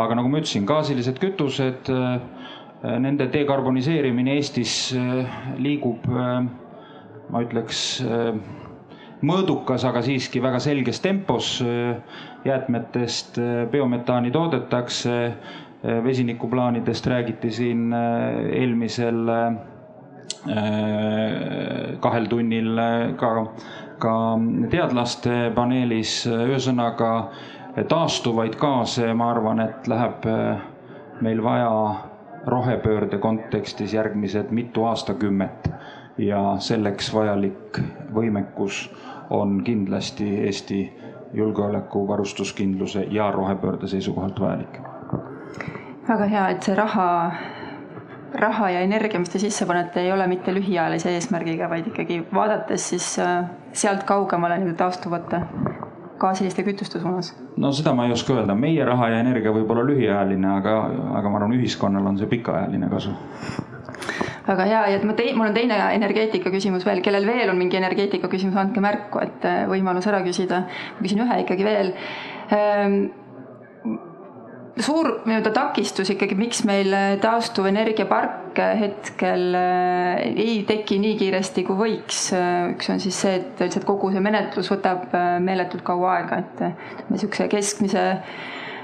Speaker 3: aga nagu ma ütlesin, gaasilised kütused, äh, nende dekarboniseerimine Eestis liigub, ma ütleks, mõõdukas, aga siiski väga selges tempos. jäätmetest biometaani toodetakse, vesinikuplaanidest räägiti siin eelmisel kahel tunnil ka ka teadlaste paneelis, ühesõnaga taastuvaid gaase, ma arvan, et läheb eh, meil vaja rohepöörde kontekstis järgmised mitu aastakümmet ja selleks vajalik võimekus on kindlasti Eesti julgeoleku, varustuskindluse ja rohepöörde seisukohalt vajalik.
Speaker 2: väga hea, et see raha, raha ja energia, mis te sisse panete, ei ole mitte lühiajalise eesmärgiga, vaid ikkagi vaadates siis äh, sealt kaugemale nii-öelda taastuvate gaasiliste kütuste suunas?
Speaker 3: no seda ma ei oska öelda, meie raha ja energia võib olla lühiajaline, aga, aga ma arvan, ühiskonnal on see pikaajaline kasu.
Speaker 2: Väga hea. Ja et ma tei-, mul on teine energeetika küsimus veel, kellel veel on mingi energeetika küsimus, andke märku, et äh, võimalus ära küsida. ma küsin ühe ikkagi veel. Ehm, suur nii-öelda takistus ikkagi, miks meil taastuvenergiaparke hetkel äh, ei teki nii kiiresti, kui võiks. üks on siis see, et lihtsalt kogu see menetlus võtab äh, meeletult kaua aega, et niisuguse keskmise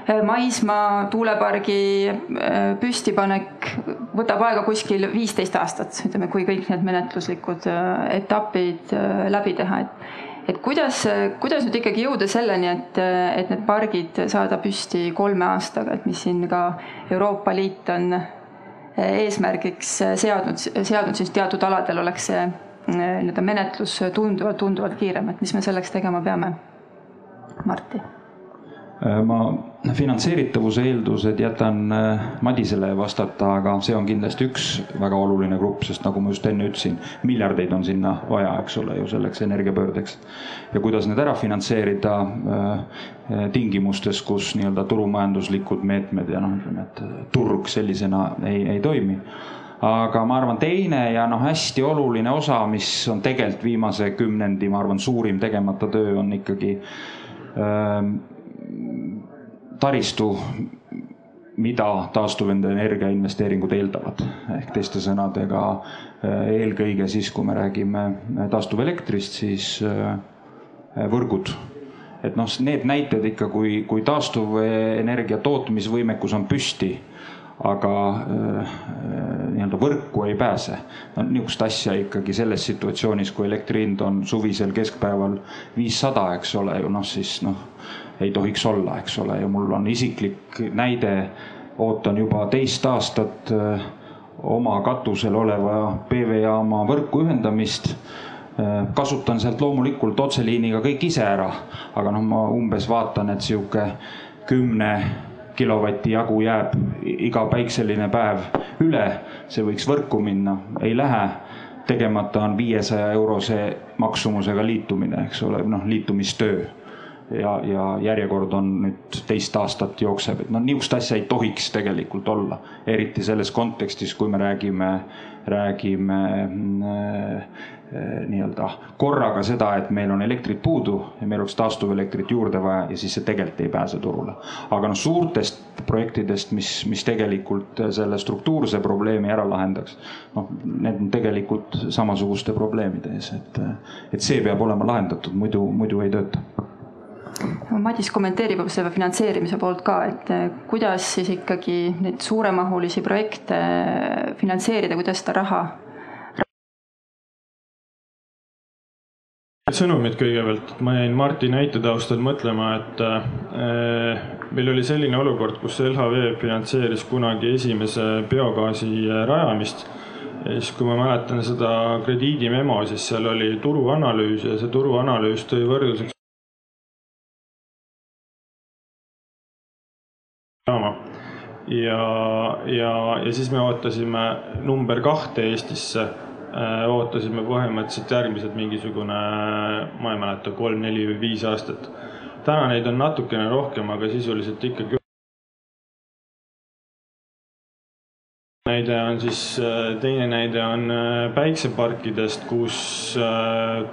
Speaker 2: Äh, maismaa tuulepargi äh, püstipanek võtab aega kuskil viisteist aastat, ütleme, kui kõik need menetluslikud äh, etapid läbi teha, et et kuidas, kuidas nüüd ikkagi jõuda selleni, et, et need pargid saada püsti kolme aastaga, et mis siin ka Euroopa Liit on eesmärgiks seadnud, seadnud siis teatud aladel oleks see nii-öelda menetlus tunduvalt, tunduvalt kiirem, et mis me selleks tegema peame? Martti
Speaker 3: ma finantseeritavuse eeldused jätan äh, Madisele vastata, aga see on kindlasti üks väga oluline grupp, sest nagu ma just enne ütlesin, miljardeid on sinna vaja, eks ole ju selleks energiapöördeks. ja kuidas need ära finantseerida äh, tingimustes, kus nii-öelda turumajanduslikud meetmed ja noh, ütleme, et turg sellisena ei, ei toimi aga ma arvan, teine ja noh, hästi oluline osa, mis on tegelikult viimase kümnendi, ma arvan, suurim tegemata töö on ikkagi äh, taristu, mida taastuvenergia investeeringud eeldavad. ehk teiste sõnadega eh, eelkõige siis, kui me räägime eh, taastuvelektrist, siis eh, võrgud. et noh, need näited ikka, kui, kui taastuvenergia tootmisvõimekus on püsti aga nii-öelda võrku ei pääse. no niisugust asja ikkagi selles situatsioonis, kui elektri hind on suvisel keskpäeval viissada, eks ole ju noh, siis noh ei tohiks olla, eks ole, ja mul on isiklik näide, ootan juba teist aastat äh, oma katusel oleva PV-jaama võrku ühendamist. Äh, kasutan sealt loomulikult otseliiniga kõik ise ära, aga noh, ma umbes vaatan, et sihuke kümne kilovati jagu jääb iga päikseline päev üle, see võiks võrku minna, ei lähe. tegemata on viiesaja eurose maksumusega liitumine, eks ole, noh liitumistöö ja, ja järjekord on nüüd teist aastat jookseb, et noh, niisugust asja ei tohiks tegelikult olla. eriti selles kontekstis, kui me räägime, räägime äh, nii-öelda korraga seda, et meil on elektrit puudu ja meil oleks taastuvelektrit juurde vaja ja siis see tegelikult ei pääse turule. aga noh, suurtest projektidest, mis, mis tegelikult selle struktuurse probleemi ära lahendaks, noh, need on tegelikult samasuguste probleemide ees, et, et see peab olema lahendatud, muidu, muidu ei tööta
Speaker 2: Madis kommenteerib selle finantseerimise poolt ka, et eh, kuidas siis ikkagi neid suuremahulisi projekte finantseerida, kuidas seda raha
Speaker 5: sõnumid kõigepealt, ma jäin Marti näite taustal mõtlema, et äh, meil oli selline olukord, kus LHV finantseeris kunagi esimese biogaasi rajamist. ja siis, kui ma mäletan seda krediidimemo, siis seal oli turuanalüüs ja see turuanalüüs tõi võrdluseks ja, ja, ja siis me ootasime number kahte Eestisse. Äh, ootasime põhimõtteliselt järgmised mingisugune, ma ei mäleta, kolm, neli või viis aastat. täna neid on natukene rohkem, aga sisuliselt ikkagi. näide on siis, äh, teine näide on äh, päikseparkidest, kus,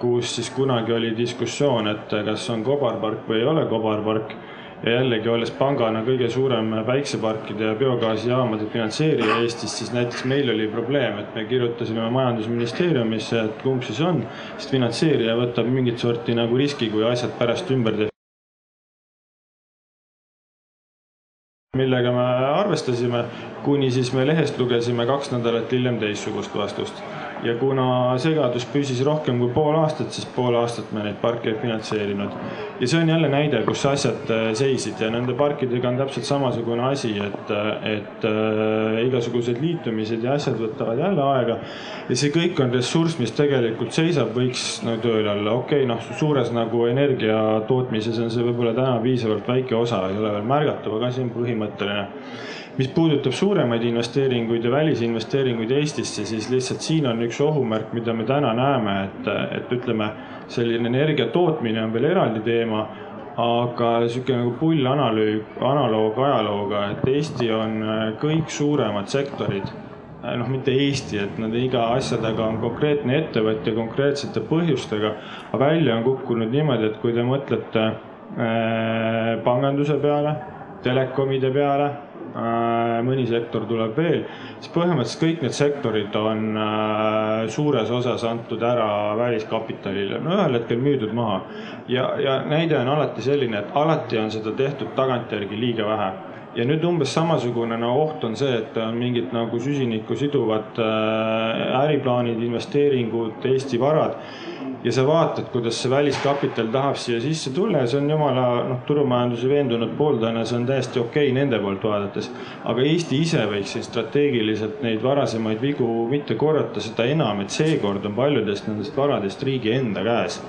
Speaker 5: kus siis kunagi oli diskussioon, et kas on kobarpark või ei ole kobarpark ja jällegi, olles pangana kõige suurem päikseparkide ja biogaasijaamade finantseerija Eestis, siis näiteks meil oli probleem, et me kirjutasime majandusministeeriumisse, et kumb siis on, sest finantseerija võtab mingit sorti nagu riski, kui asjad pärast ümber teha. millega me arvestasime, kuni siis me lehest lugesime kaks nädalat hiljem teistsugust vastust ja kuna segadus püsis rohkem kui pool aastat, siis pool aastat me neid parke ei finantseerinud. ja see on jälle näide, kus asjad äh, seisid ja nende parkidega on täpselt samasugune asi, et, et äh, igasugused liitumised ja asjad võtavad jälle aega. ja see kõik on ressurss, mis tegelikult seisab, võiks nagu tööle olla, okei okay,, noh, suures nagu energia tootmises on see võib-olla täna piisavalt väike osa, ei ole veel märgatav, aga see on põhimõtteline mis puudutab suuremaid investeeringuid ja välisinvesteeringuid Eestisse, siis lihtsalt siin on üks ohumärk, mida me täna näeme, et, et ütleme, selline energia tootmine on veel eraldi teema aga sihuke nagu pullanalüüg, analoog ajalooga, et Eesti on äh, kõik suuremad sektorid äh, noh, mitte Eesti, et nad iga asja taga on konkreetne ettevõtja konkreetsete põhjustega. aga välja on kukkunud niimoodi, et kui te mõtlete äh, panganduse peale, telekomide peale mõni sektor tuleb veel, siis põhimõtteliselt kõik need sektorid on äh, suures osas antud ära väliskapitalile, no ühel hetkel müüdud maha. ja, ja näide on alati selline, et alati on seda tehtud tagantjärgi liiga vähe. Ja nüüd umbes samasugune no, oht on see, et on mingid nagu süsinikku siduvad äh, äriplaanid, investeeringud, Eesti varad ja sa vaatad, kuidas see väliskapital tahab siia sisse tulla ja see on jumala noh, turumajanduse veendunud pooldajana, see on täiesti okei okay nende poolt vaadates. aga Eesti ise võiks siin strateegiliselt neid varasemaid vigu mitte korrata, seda enam, et seekord on paljudest nendest varadest riigi enda käes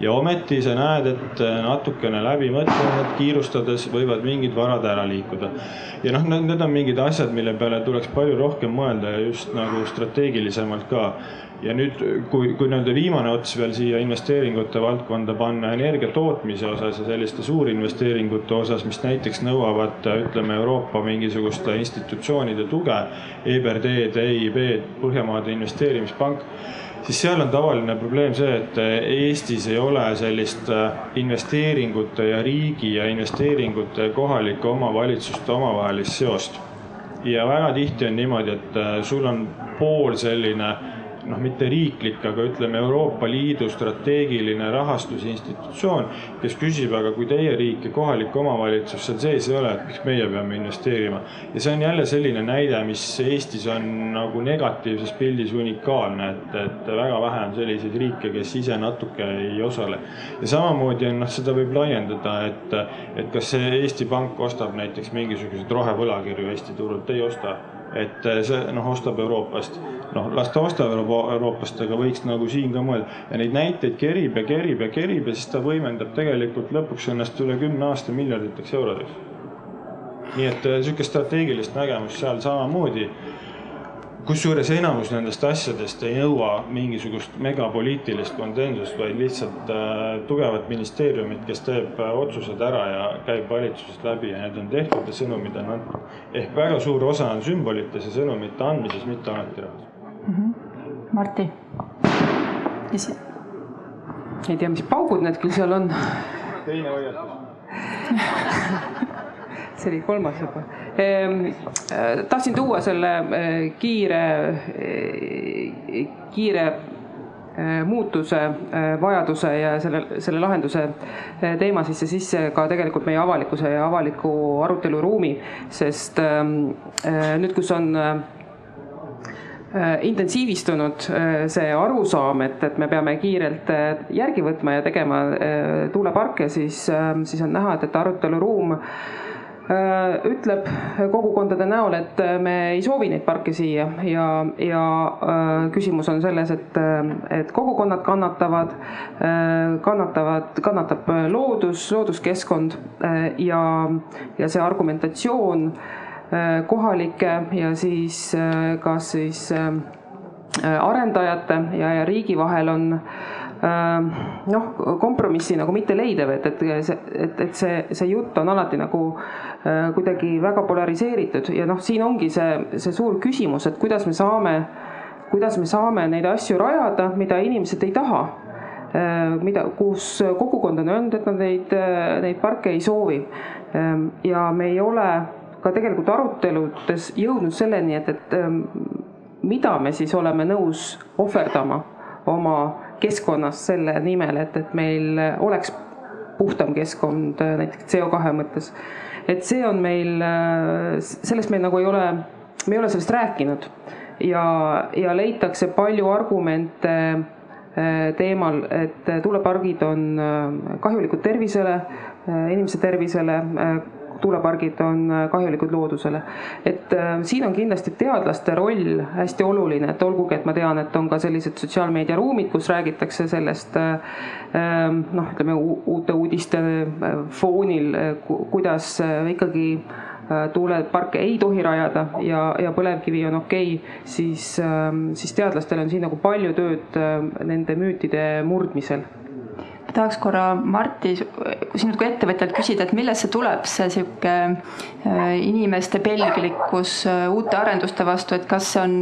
Speaker 5: ja ometi sa näed, et natukene läbimõtlemised, kiirustades võivad mingid varad ära liikuda. ja noh, need on mingid asjad, mille peale tuleks palju rohkem mõelda ja just nagu strateegilisemalt ka ja nüüd, kui, kui nii-öelda viimane ots veel siia investeeringute valdkonda panna energia tootmise osas ja selliste suurinvesteeringute osas, mis näiteks nõuavad, ütleme Euroopa mingisuguste institutsioonide tuge, EBRD-d, EIB-d, Põhjamaade Investeerimispank, siis seal on tavaline probleem see, et Eestis ei ole sellist investeeringute ja riigi ja investeeringute ja kohalike omavalitsuste omavahelist seost. ja väga tihti on niimoodi, et sul on pool selline noh, mitte riiklik, aga ütleme Euroopa Liidu strateegiline rahastusinstitutsioon, kes küsib, aga kui teie riik ja kohalik omavalitsus seal sees ei ole, et miks meie peame investeerima. ja see on jälle selline näide, mis Eestis on nagu negatiivses pildis unikaalne, et, et väga vähe on selliseid riike, kes ise natuke ei osale. ja samamoodi on, noh, seda võib laiendada, et, et kas see Eesti Pank ostab näiteks mingisuguseid rohevõlakirju Eesti turult, ei osta et eh, see noh, ostab Euroopast, noh las ta ostab Euroopast, aga võiks nagu siin ka mõelda. Ja neid näiteid kerib ja kerib ja kerib ja siis ta võimendab tegelikult lõpuks ennast üle kümne aasta miljarditeks eurodeks. nii et eh, sihukest strateegilist nägemust seal samamoodi kusjuures enamus nendest asjadest ei nõua mingisugust megapoliitilist konsensust, vaid lihtsalt äh, tugevat ministeeriumit, kes teeb äh, otsused ära ja käib valitsusest läbi ja need on tehtud ja sõnumid on antud. ehk väga suur osa on sümbolites ja sõnumite andmises, mitte ametirahas
Speaker 2: mm. -hmm. Marti.
Speaker 6: ei tea, mis paugud need küll seal on.
Speaker 5: teine hoiatus (laughs)
Speaker 6: see oli kolmas juba. Ehm, äh, tahtsin tuua selle äh, kiire, äh, kiire muutuse vajaduse ja selle, selle lahenduse teema sisse sisse ka tegelikult meie avalikkuse ja avaliku aruteluruumi, sest ähm, nüüd, kus on intensiivistunud see arusaam, et, et me peame kiirelt järgi võtma ja tegema tuuleparke, siis, ähm, siis on näha, et, et aruteluruum ütleb kogukondade näol, et äh, me ei soovi neid parke siia ja, ja äh, küsimus on selles, et, et kogukonnad kannatavad, kannatavad, kannatab loodus, looduskeskkond ja, ja see argumentatsioon kohalike ja siis kas siis arendajate ja, ja riigi vahel on noh, kompromissi nagu mitte leidev, et, et see, et, et see, see jutt on alati nagu Äh, kuidagi väga polariseeritud ja noh, siin ongi see, see suur küsimus, et kuidas me saame, kuidas me saame neid asju rajada, mida inimesed ei taha. Äh, mida, kus kogukond on öelnud, et nad neid, neid parke ei soovi. Ähm, ja me ei ole ka tegelikult aruteludes jõudnud selleni, et, et ähm, mida me siis oleme nõus ohverdama oma keskkonnas selle nimel, et, et meil oleks puhtam keskkond näiteks CO2 mõttes. Et see on meil, sellest meil nagu ei ole, me ei ole sellest rääkinud. Ja, ja leitakse palju argumente teemal, et tuulepargid on kahjulikud tervisele, inimese tervisele tuulepargid on kahjulikud loodusele. et äh, siin on kindlasti teadlaste roll hästi oluline, et olgugi, et ma tean, et on ka sellised sotsiaalmeediaruumid, kus räägitakse sellest äh, ähm, noh, ütleme uute uudiste äh, foonil, kuidas ikkagi tuuleparke ei tohi rajada ja, ja põlevkivi on okei okay,, siis, ähm, siis teadlastel on siin nagu palju tööd nende müütide murdmisel
Speaker 2: tahaks korra Marti, sinult kui ettevõtjalt küsida, et millest see tuleb, see sihuke äh, inimeste pelglikkus äh, uute arenduste vastu, et kas see on,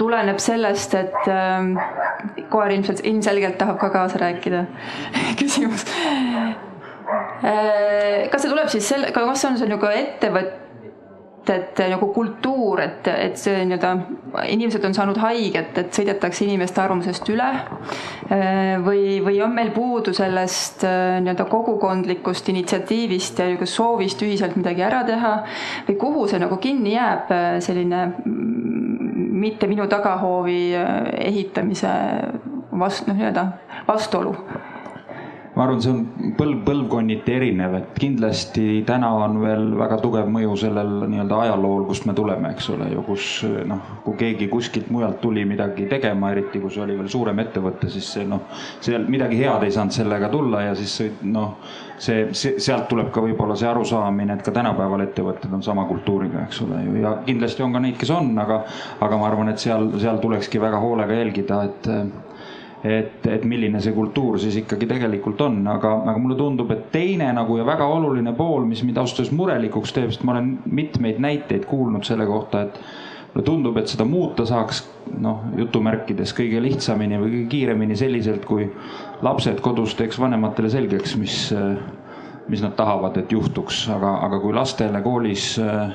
Speaker 2: tuleneb sellest, et äh, koer ilmselt, ilmselgelt tahab ka kaasa rääkida (laughs) küsimus. kas see tuleb siis selle, kas on see nagu ettevõtte et nagu kultuur, et, et see nii-öelda inimesed on saanud haiget, et sõidetakse inimeste arvamusest üle. või, või on meil puudu sellest nii-öelda kogukondlikust initsiatiivist ja nagu soovist ühiselt midagi ära teha või kuhu see nagu kinni jääb, selline mitte minu tagahoovi ehitamise vastu, noh nii-öelda vastuolu
Speaker 3: ma arvan, see on põlv, põlvkonniti erinev, et kindlasti täna on veel väga tugev mõju sellel nii-öelda ajalool, kust me tuleme, eks ole ju, kus noh, kui keegi kuskilt mujalt tuli midagi tegema, eriti kui see oli veel suurem ettevõte, siis see noh, seal midagi head ei saanud sellega tulla ja siis noh, see, see, sealt tuleb ka võib-olla see arusaamine, et ka tänapäeval ettevõtted on sama kultuuriga, eks ole ju, ja kindlasti on ka neid, kes on, aga, aga ma arvan, et seal, seal tulekski väga hoolega jälgida, et et, et milline see kultuur siis ikkagi tegelikult on, aga, aga mulle tundub, et teine nagu ja väga oluline pool, mis mind ausalt öeldes murelikuks teeb, sest ma olen mitmeid näiteid kuulnud selle kohta, et mulle tundub, et seda muuta saaks noh, jutumärkides kõige lihtsamini või kõige kiiremini selliselt, kui lapsed kodus teeks vanematele selgeks, mis, mis nad tahavad, et juhtuks, aga, aga kui lastele koolis äh,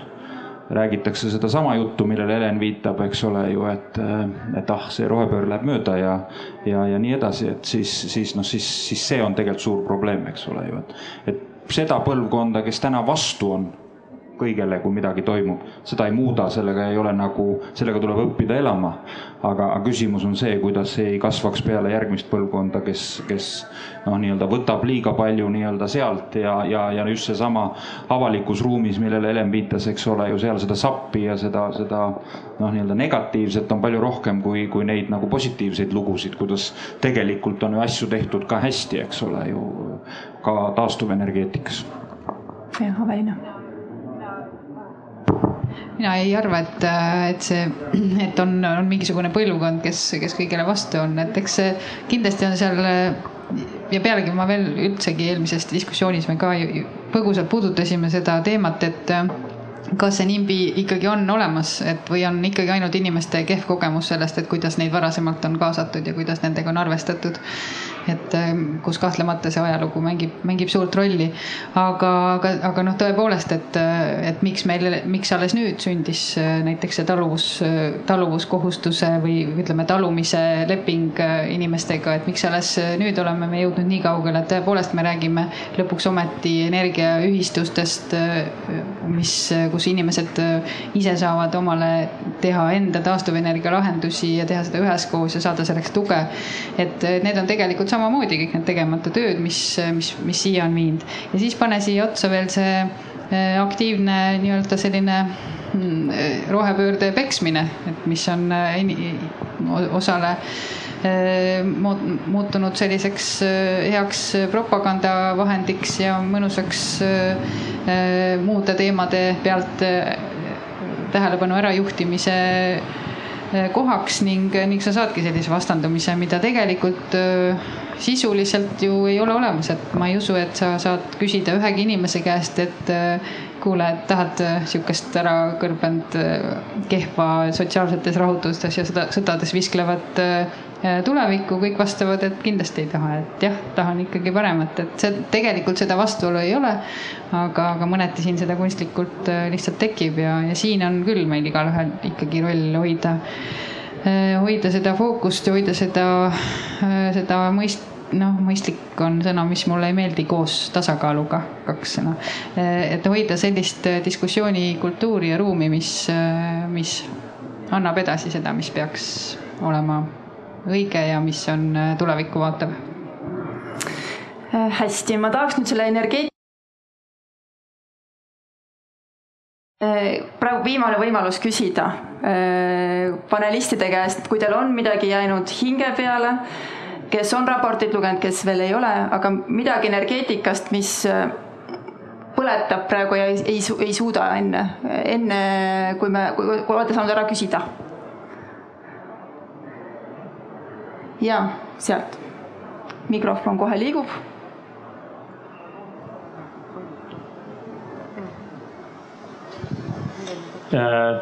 Speaker 3: räägitakse sedasama juttu, millele Helen viitab, eks ole ju, et, et ah, see rohepööre läheb mööda ja, ja, ja nii edasi, et siis, siis noh, siis, siis see on tegelikult suur probleem, eks ole ju, et, et seda põlvkonda, kes täna vastu on kõigele, kui midagi toimub. seda ei muuda, sellega ei ole nagu, sellega tuleb õppida elama. aga, küsimus on see, kuidas see ei kasvaks peale järgmist põlvkonda, kes, kes noh, nii-öelda võtab liiga palju nii-öelda sealt ja, ja, ja just seesama avalikus ruumis, millele Helen viitas, eks ole ju, seal seda sappi ja seda, seda noh, nii-öelda negatiivset on palju rohkem kui, kui neid nagu positiivseid lugusid, kuidas tegelikult on ju asju tehtud ka hästi, eks ole ju, ka taastuvenergeetikas.
Speaker 2: jah, Aveliina
Speaker 4: mina ei arva, et, et see, (clears throat) et on, on mingisugune põlvkond, kes, kes kõigele vastu on, et eks kindlasti on seal ja pealegi ma veel üldsegi eelmises diskussioonis me ka põgusalt puudutasime seda teemat, et kas see NIMBY ikkagi on olemas, et või on ikkagi ainult inimeste kehv kogemus sellest, et kuidas neid varasemalt on kaasatud ja kuidas nendega on arvestatud. et ähm, kus kahtlemata see ajalugu mängib, mängib suurt rolli. aga, aga, aga noh, tõepoolest, et, et miks meil, miks alles nüüd sündis äh, näiteks see taluvus, taluvuskohustuse või ütleme, talumise leping äh, inimestega, et miks alles nüüd oleme me jõudnud nii kaugele, et tõepoolest me räägime lõpuks ometi energiaühistustest, äh, mis kus inimesed äh, ise saavad omale teha enda taastuvenergia lahendusi ja teha seda üheskoos ja saada selleks tuge. et need on tegelikult samamoodi kõik need tegemata tööd, mis, mis, mis siia on viinud ja siis pane siia otsa veel see äh, aktiivne nii-öelda selline mm, rohepöörde peksmine, et mis on äh, osale muutunud selliseks heaks propagandavahendiks ja mõnusaks Äh, muude teemade pealt äh, tähelepanu ärajuhtimise äh, kohaks ning, ning sa saadki sellise vastandumise, mida tegelikult sisuliselt ju ei ole olemas, et ma ei usu, et sa saad küsida ühegi inimese käest, et kuule, et tahad sihukest ära kõrbenud kehva sotsiaalsetes rahutustes ja sõda, sõdades visklevat Äh, tulevikku, kõik vastavad, et kindlasti ei taha, et jah, tahan ikkagi paremat, et see tegelikult seda vastuolu ei ole. aga, aga mõneti siin seda kunstlikult äh, lihtsalt tekib ja, ja siin on küll meil igalühel ikkagi roll hoida, äh, hoida seda fookust ja hoida seda, seda mõist-, noh, mõistlik on sõna, mis mulle ei meeldi, koos tasakaaluga, kaks sõna. et hoida sellist diskussioonikultuuri ja ruumi, mis, mis annab edasi seda, mis peaks olema õige ja mis on tulevikku vaatav.
Speaker 2: hästi, ma tahaks nüüd selle energeetika praegu viimane võimalus küsida panelistide käest, kui teil on midagi jäänud hinge peale, kes on raportit lugenud, kes veel ei ole, aga midagi energeetikast, mis põletab praegu ja ei, ei, ei suuda enne, enne kui me, kui olete saanud ära küsida. Ja sealt mikrofon kohe liigub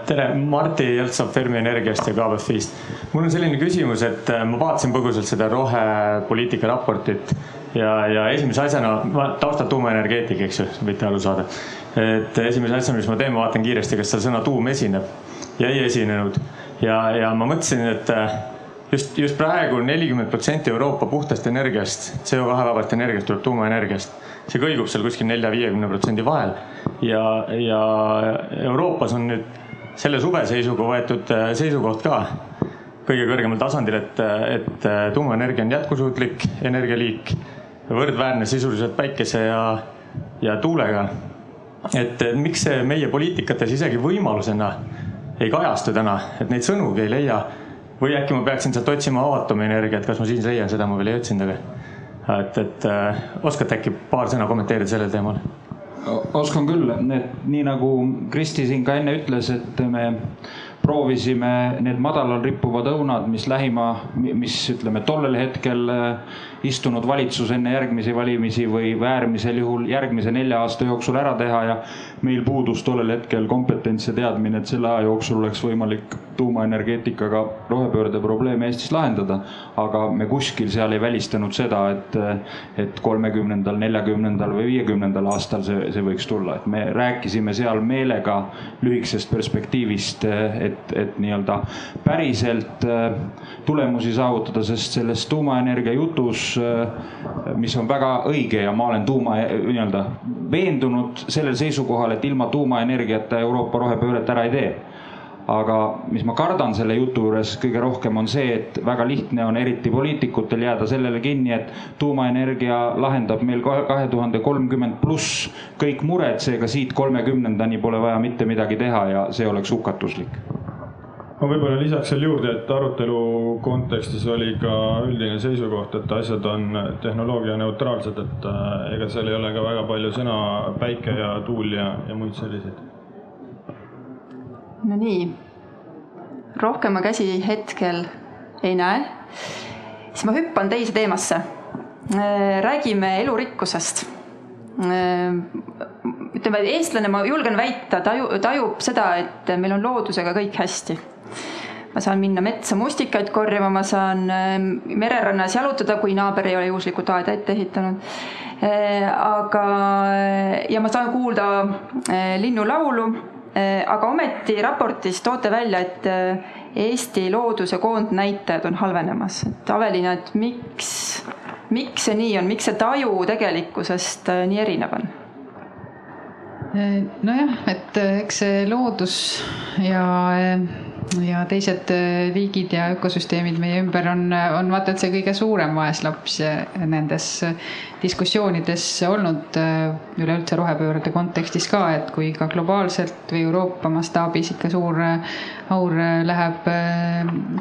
Speaker 8: tere, Martti Jeltsov Fermi Energiast ja KBFist. mul on selline küsimus, et äh, ma vaatasin põgusalt seda rohepoliitika raportit ja, ja esimese asjana, ma taustalt tuumaenergeetik, eks ju, võite aru saada. et esimese asjana, mis ma teen, ma vaatan kiiresti, kas seal sõna tuum esineb ja ei esinenud. ja, ja ma mõtlesin, et äh, just, just praegu nelikümmend protsenti Euroopa puhtast energiast, CO2 vabast energiast tuleb tuumaenergiast. see kõigub seal kuskil nelja-viiekümne protsendi vahel ja, ja Euroopas on nüüd selle suve seisuga võetud äh, seisukoht ka kõige kõrgemal tasandil, et, et äh, tuumaenergia on jätkusuutlik energialiik, võrdväärne sisuliselt päikese ja, ja tuulega. et miks see meie poliitikates isegi võimalusena ei kajastu täna, et neid sõnugi ei leia või äkki ma peaksin sealt otsima aatomienergiat, kas ma siin leian, seda ma veel ei otsinud, aga et, et äh, oskate äkki paar sõna kommenteerida sellel teemal?
Speaker 3: oskan küll, et nii nagu Kristi siin ka enne ütles, et me proovisime need madalal rippuvad õunad, mis lähima, mis ütleme tollel hetkel äh, istunud valitsus enne järgmisi valimisi või äärmisel juhul järgmise nelja aasta jooksul ära teha ja meil puudus tollel hetkel kompetents ja teadmine, et selle aja jooksul oleks võimalik tuumaenergeetikaga rohepöörde probleeme Eestis lahendada. aga me kuskil seal ei välistanud seda, et, et kolmekümnendal, neljakümnendal või viiekümnendal aastal see, see võiks tulla, et me rääkisime seal meelega lühikesest perspektiivist, et, et nii-öelda päriselt äh, tulemusi saavutada, sest selles tuumaenergia jutus mis on väga õige ja ma olen tuuma nii-öelda veendunud sellel seisukohal, et ilma tuumaenergiata Euroopa rohepööret ära ei tee. Aga mis ma kardan selle jutu juures kõige rohkem on see, et väga lihtne on eriti poliitikutel jääda sellele kinni, et tuumaenergia lahendab meil kahe tuhande kolmkümmend pluss kõik mured, seega siit kolmekümnendani pole vaja mitte midagi teha ja see oleks hukatuslik
Speaker 5: ma võib-olla lisaks seal juurde, et arutelu kontekstis oli ka üldine seisukoht, et asjad on tehnoloogia neutraalsed, et äh, ega seal ei ole ka väga palju sõna päike ja tuul ja, ja muid selliseid.
Speaker 2: no nii, rohkem ma käsi hetkel ei näe, siis ma hüppan teise teemasse. Äh, räägime elurikkusest ütleme, eestlane, ma julgen väita, taju, tajub seda, et meil on loodusega kõik hästi ma saan minna metsa mustikaid korjama, ma saan ähm, mererannas jalutada, kui naaber ei ole juhuslikult aeda ette ehitanud. Äh, aga, ja ma saan kuulda äh, linnulaulu, äh, aga ometi raportis toote välja, et Eesti looduse koondnäitajad on halvenemas. et Avelina, et miks, miks see nii on, miks see taju tegelikkusest nii erinev on?
Speaker 4: nojah, et eks see loodus ja ja teised äh, liigid ja ökosüsteemid meie ümber on, on vaata et see kõige suurem vaeslaps nendes diskussioonides olnud äh, üleüldse rohepöörde kontekstis ka, et kui ka globaalselt või Euroopa mastaabis ikka suur äh, aur läheb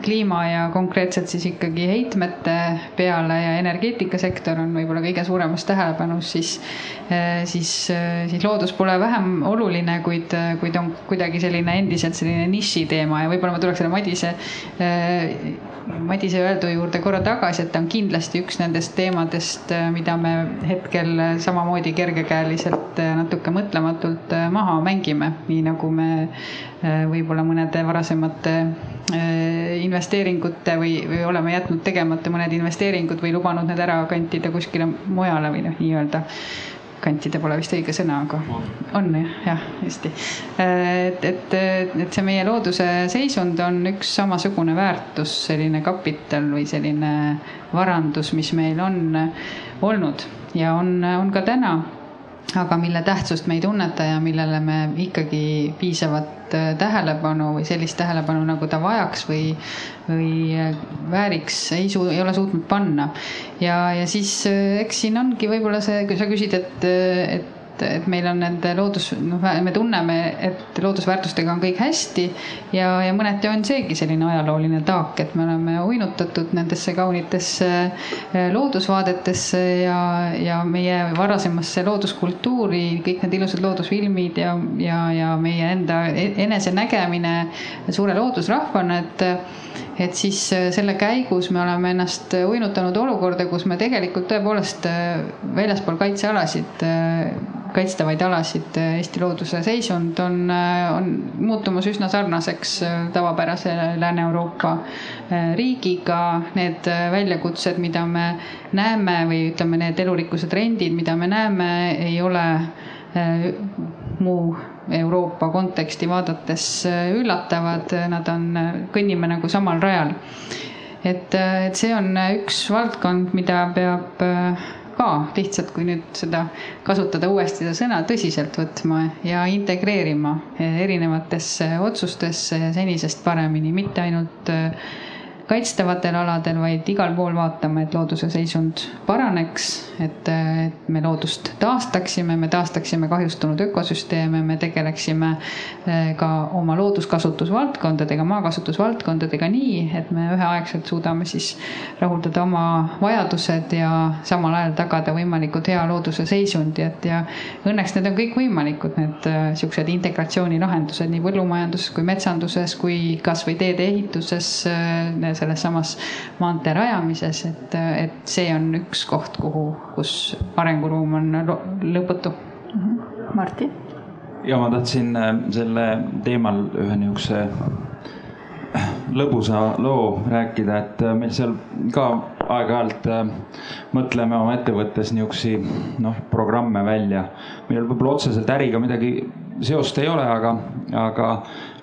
Speaker 4: kliima ja konkreetselt siis ikkagi heitmete peale ja energeetikasektor on võib-olla kõige suuremas tähelepanus, siis, siis, siis loodus pole vähem oluline, kuid, kuid on kuidagi selline endiselt selline nišiteema ja võib-olla ma tuleks selle Madise, äh, Madise öeldu juurde korra tagasi, et ta on kindlasti üks nendest teemadest, äh, mida me hetkel samamoodi kergekäeliselt äh, natuke mõtlematult maha mängime, nii nagu me võib-olla mõnede varasemate investeeringute või, või oleme jätnud tegemata mõned investeeringud või lubanud need ära kantida kuskile mujale või noh, nii-öelda kantida pole vist õige sõna, aga on jah, hästi. et, et, et see meie looduse seisund on üks samasugune väärtus, selline kapital või selline varandus, mis meil on olnud ja on, on ka täna aga mille tähtsust me ei tunneta ja millele me ikkagi piisavat äh, tähelepanu või sellist tähelepanu, nagu ta vajaks või, või äh, vääriks, ei suu-, ei ole suutnud panna. ja, ja siis eks siin ongi võib-olla see, kui sa küsid, et, et et meil on nende loodus, noh, me tunneme, et loodusväärtustega on kõik hästi ja, ja mõneti on seegi selline ajalooline taak, et me oleme uinutatud nendesse kaunitesse eh, loodusvaadetesse ja, ja meie varasemasse looduskultuuri, kõik need ilusad loodusfilmid ja, ja, ja meie enda e-, enesenägemine suure loodusrahvana, et et siis äh, selle käigus me oleme ennast uinutanud olukorda, kus me tegelikult tõepoolest äh, väljaspool kaitsealasid, kaitstavaid alasid Eesti looduse seisund on, on muutumas üsna sarnaseks tavapärase Lääne-Euroopa riigiga. Need väljakutsed, mida me näeme või ütleme, need elurikkuse trendid, mida me näeme, ei ole muu Euroopa konteksti vaadates äh, üllatavad, nad on, äh, kõnnime nagu samal rajal. et, äh, et see on üks valdkond, mida peab ka lihtsalt, kui nüüd seda kasutada uuesti seda sõna tõsiselt võtma ja integreerima erinevatesse otsustesse senisest paremini, mitte ainult kaitstavatel aladel, vaid igal pool vaatama, et looduse seisund paraneks, et, et me loodust taastaksime, me taastaksime kahjustunud ökosüsteeme, me tegeleksime eh, ka oma looduskasutusvaldkondadega, maakasutusvaldkondadega nii, et me üheaegselt suudame siis rahuldada oma vajadused ja samal ajal tagada võimalikult hea looduse seisundi, et ja õnneks need on kõik võimalikud, need eh, siuksed integratsioonilahendused nii põllumajanduses kui metsanduses kui kasvõi teede ehituses eh, selles samas maantee rajamises, et, et see on üks koht, kuhu, kus arenguruum on lõputu.
Speaker 2: Mhm. Martin?
Speaker 3: ja ma tahtsin äh, selle teemal ühe niisuguse äh, lõbusa loo rääkida, et äh, meil seal ka aeg-ajalt mõtleme oma ettevõttes niisugusi noh, programme välja, millel võib-olla otseselt äriga midagi seost ei ole, aga, aga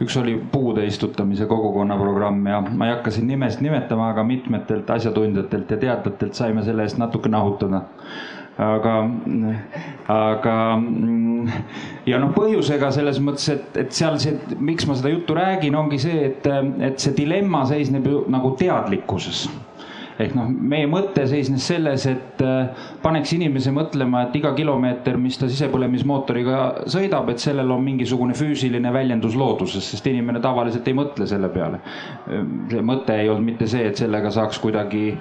Speaker 3: üks oli puude istutamise kogukonna programm ja ma ei hakka siin nimesid nimetama, aga mitmetelt asjatundjatelt ja teadlatelt saime selle eest natuke nahutada. Aga, aga ja noh, põhjusega selles mõttes, et, et seal see, miks ma seda juttu räägin, ongi see, et, et see dilemma seisneb ju nagu teadlikkuses ehk noh, meie mõte seisnes selles, et äh, paneks inimese mõtlema, et iga kilomeeter, mis ta sisepõlemismootoriga sõidab, et sellel on mingisugune füüsiline väljendus looduses, sest inimene tavaliselt ei mõtle selle peale. see mõte ei olnud mitte see, et sellega saaks kuidagi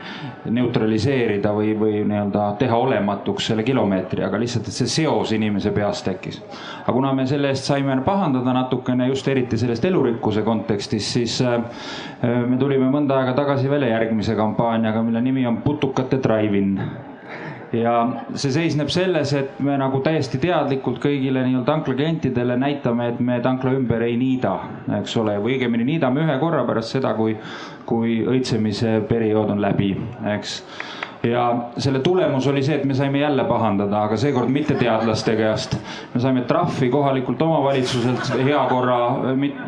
Speaker 3: neutraliseerida või, või nii-öelda teha olematuks selle kilomeetri, aga lihtsalt, et see seos inimese peas tekkis. aga kuna me selle eest saime pahandada natukene just eriti sellest elurikkuse kontekstis, siis äh, me tulime mõnda aega tagasi välja järgmise kampaania kampaaniaga, mille nimi on Putukate Drive-in. Ja see seisneb selles, et me nagu täiesti teadlikult kõigile nii-öelda tankla klientidele näitame, et me tankla ümber ei niida, eks ole, või õigemini niidame ühe korra pärast seda, kui, kui õitsemise periood on läbi, eks ja selle tulemus oli see, et me saime jälle pahandada, aga seekord mitte teadlaste käest. me saime trahvi kohalikult omavalitsuselt heakorra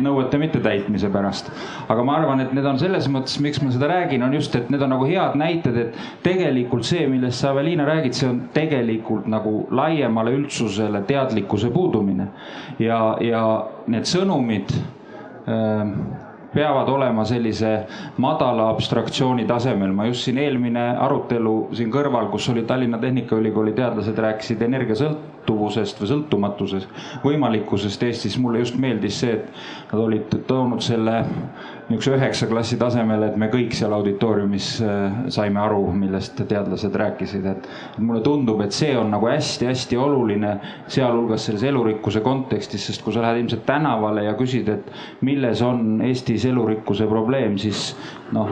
Speaker 3: nõuete mittetäitmise pärast. aga ma arvan, et need on selles mõttes, miks ma seda räägin, on just, et need on nagu head näited, et tegelikult see, millest sa, Aveliina, räägid, see on tegelikult nagu laiemale üldsusele teadlikkuse puudumine ja, ja need sõnumid äh, peavad olema sellise madala abstraktsiooni tasemel. ma just siin eelmine arutelu siin kõrval, kus oli Tallinna Tehnikaülikooli teadlased rääkisid energiasõltuvusest või sõltumatusest, võimalikkusest Eestis. mulle just meeldis see, et nad olid toonud selle niisuguse üheksa klassi tasemel, et me kõik seal auditooriumis äh, saime aru, millest teadlased rääkisid, et mulle tundub, et see on nagu hästi-hästi oluline, sealhulgas selles elurikkuse kontekstis, sest kui sa lähed ilmselt tänavale ja küsid, et milles on Eestis elurikkuse probleem, siis noh,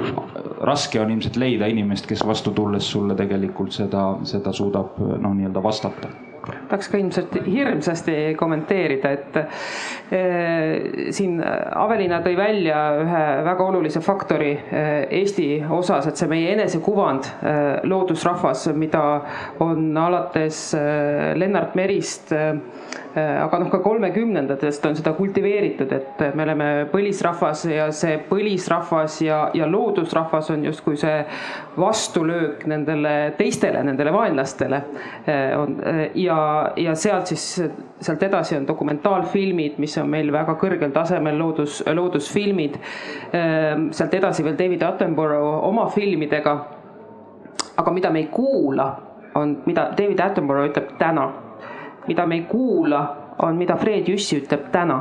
Speaker 3: raske on ilmselt leida inimest, kes vastu tulles sulle tegelikult seda, seda suudab noh, nii-öelda vastata
Speaker 6: tahaks ka ilmselt hirmsasti kommenteerida, et eh, siin Aveliina tõi välja ühe väga olulise faktori eh, Eesti osas, et see meie enesekuvand eh,, loodusrahvas, mida on alates Lennart Merist aga noh, ka kolmekümnendatest on seda kultiveeritud, et me oleme põlisrahvas ja see põlisrahvas ja, ja loodusrahvas on justkui see vastulöök nendele teistele, nendele vaenlastele. on ja, ja sealt siis, sealt edasi on dokumentaalfilmid, mis on meil väga kõrgel tasemel loodus, loodusfilmid. sealt edasi veel David Attenborough oma filmidega. aga mida me ei kuula, on, mida David Attenborough ütleb täna mida me ei kuula, on, mida Fred Jüssi ütleb täna.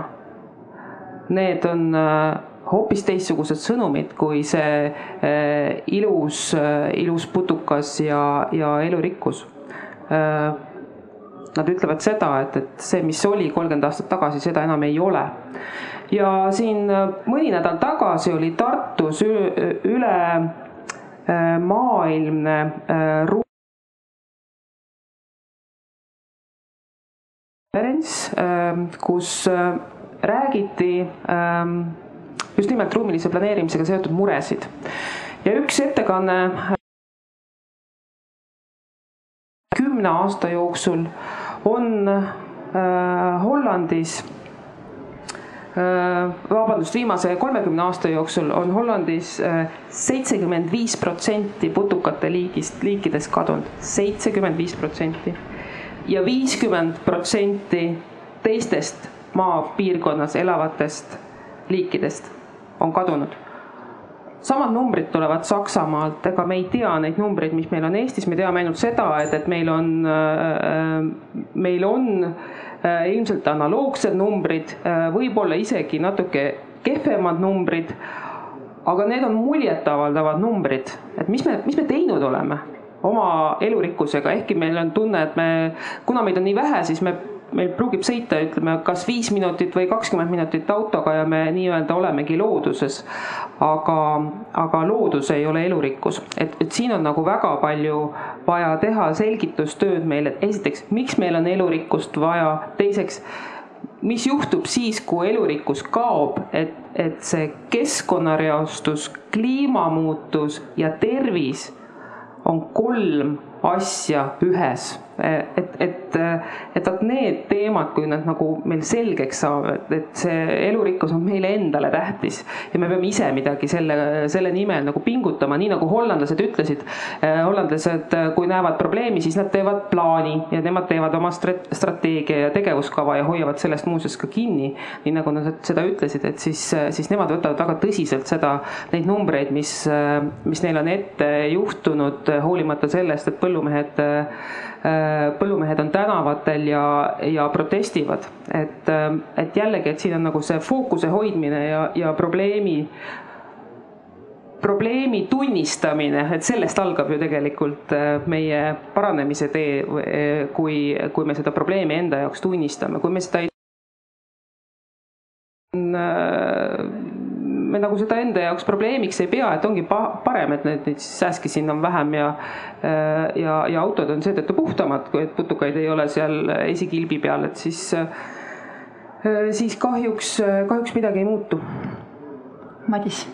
Speaker 6: Need on äh, hoopis teistsugused sõnumid kui see äh, ilus, äh, ilus putukas ja, ja elurikkus. Nad ütlevad seda, et, et see, mis oli kolmkümmend aastat tagasi, seda enam ei ole. ja siin mõni nädal tagasi oli Tartus üle maailmne konverents, ähm, kus äh, räägiti ähm, just nimelt ruumilise planeerimisega seotud muresid. ja üks ettekanne kümne aasta jooksul on äh, Hollandis äh, vabandust, viimase kolmekümne aasta jooksul on Hollandis seitsekümmend viis protsenti putukate liigist, liikidest kadunud, seitsekümmend viis protsenti ja viiskümmend protsenti teistest maapiirkonnas elavatest liikidest on kadunud. samad numbrid tulevad Saksamaalt, ega me ei tea neid numbreid, mis meil on Eestis, me teame ainult seda, et, et meil on, äh, meil on äh, ilmselt analoogsed numbrid, äh, võib-olla isegi natuke kehvemad numbrid. aga need on muljetavaldavad numbrid, et mis me, mis me teinud oleme oma elurikkusega, ehkki meil on tunne, et me, kuna meid on nii vähe, siis me, meil pruugib sõita, ütleme, kas viis minutit või kakskümmend minutit autoga ja me nii-öelda olemegi looduses. aga, aga loodus ei ole elurikkus, et, et siin on nagu väga palju vaja teha selgitustööd meil, et esiteks, miks meil on elurikkust vaja, teiseks mis juhtub siis, kui elurikkus kaob, et, et see keskkonnareostus, kliimamuutus ja tervis on kolm asja ühes et, et, et vot need teemad, kui nad nagu meil selgeks saavad, et see elurikkus on meile endale tähtis ja me peame ise midagi selle, selle nimel nagu pingutama, nii nagu hollandlased ütlesid. Eh, hollandlased, kui näevad probleemi, siis nad teevad plaani ja nemad teevad oma strateegia ja tegevuskava ja hoiavad sellest muuseas ka kinni. nii nagu nad seda ütlesid, et siis, siis nemad võtavad väga tõsiselt seda, neid numbreid, mis, mis neil on ette juhtunud, hoolimata sellest, et põllumehed põllumehed on tänavatel ja, ja protestivad. et, äh, et jällegi, et siin on nagu see fookuse hoidmine ja, ja probleemi, probleemi tunnistamine, et sellest algab ju tegelikult äh, meie paranemise tee, kui, kui me seda probleemi enda jaoks tunnistame, kui me seda ei me nagu seda enda jaoks probleemiks ei pea, et ongi parem, et neid, neid sääski siin on vähem ja äh, ja, ja autod on seetõttu puhtamad, kui et putukaid ei ole seal esikilbi peal, et siis, äh, siis kahjuks, kahjuks midagi ei muutu.
Speaker 2: Madis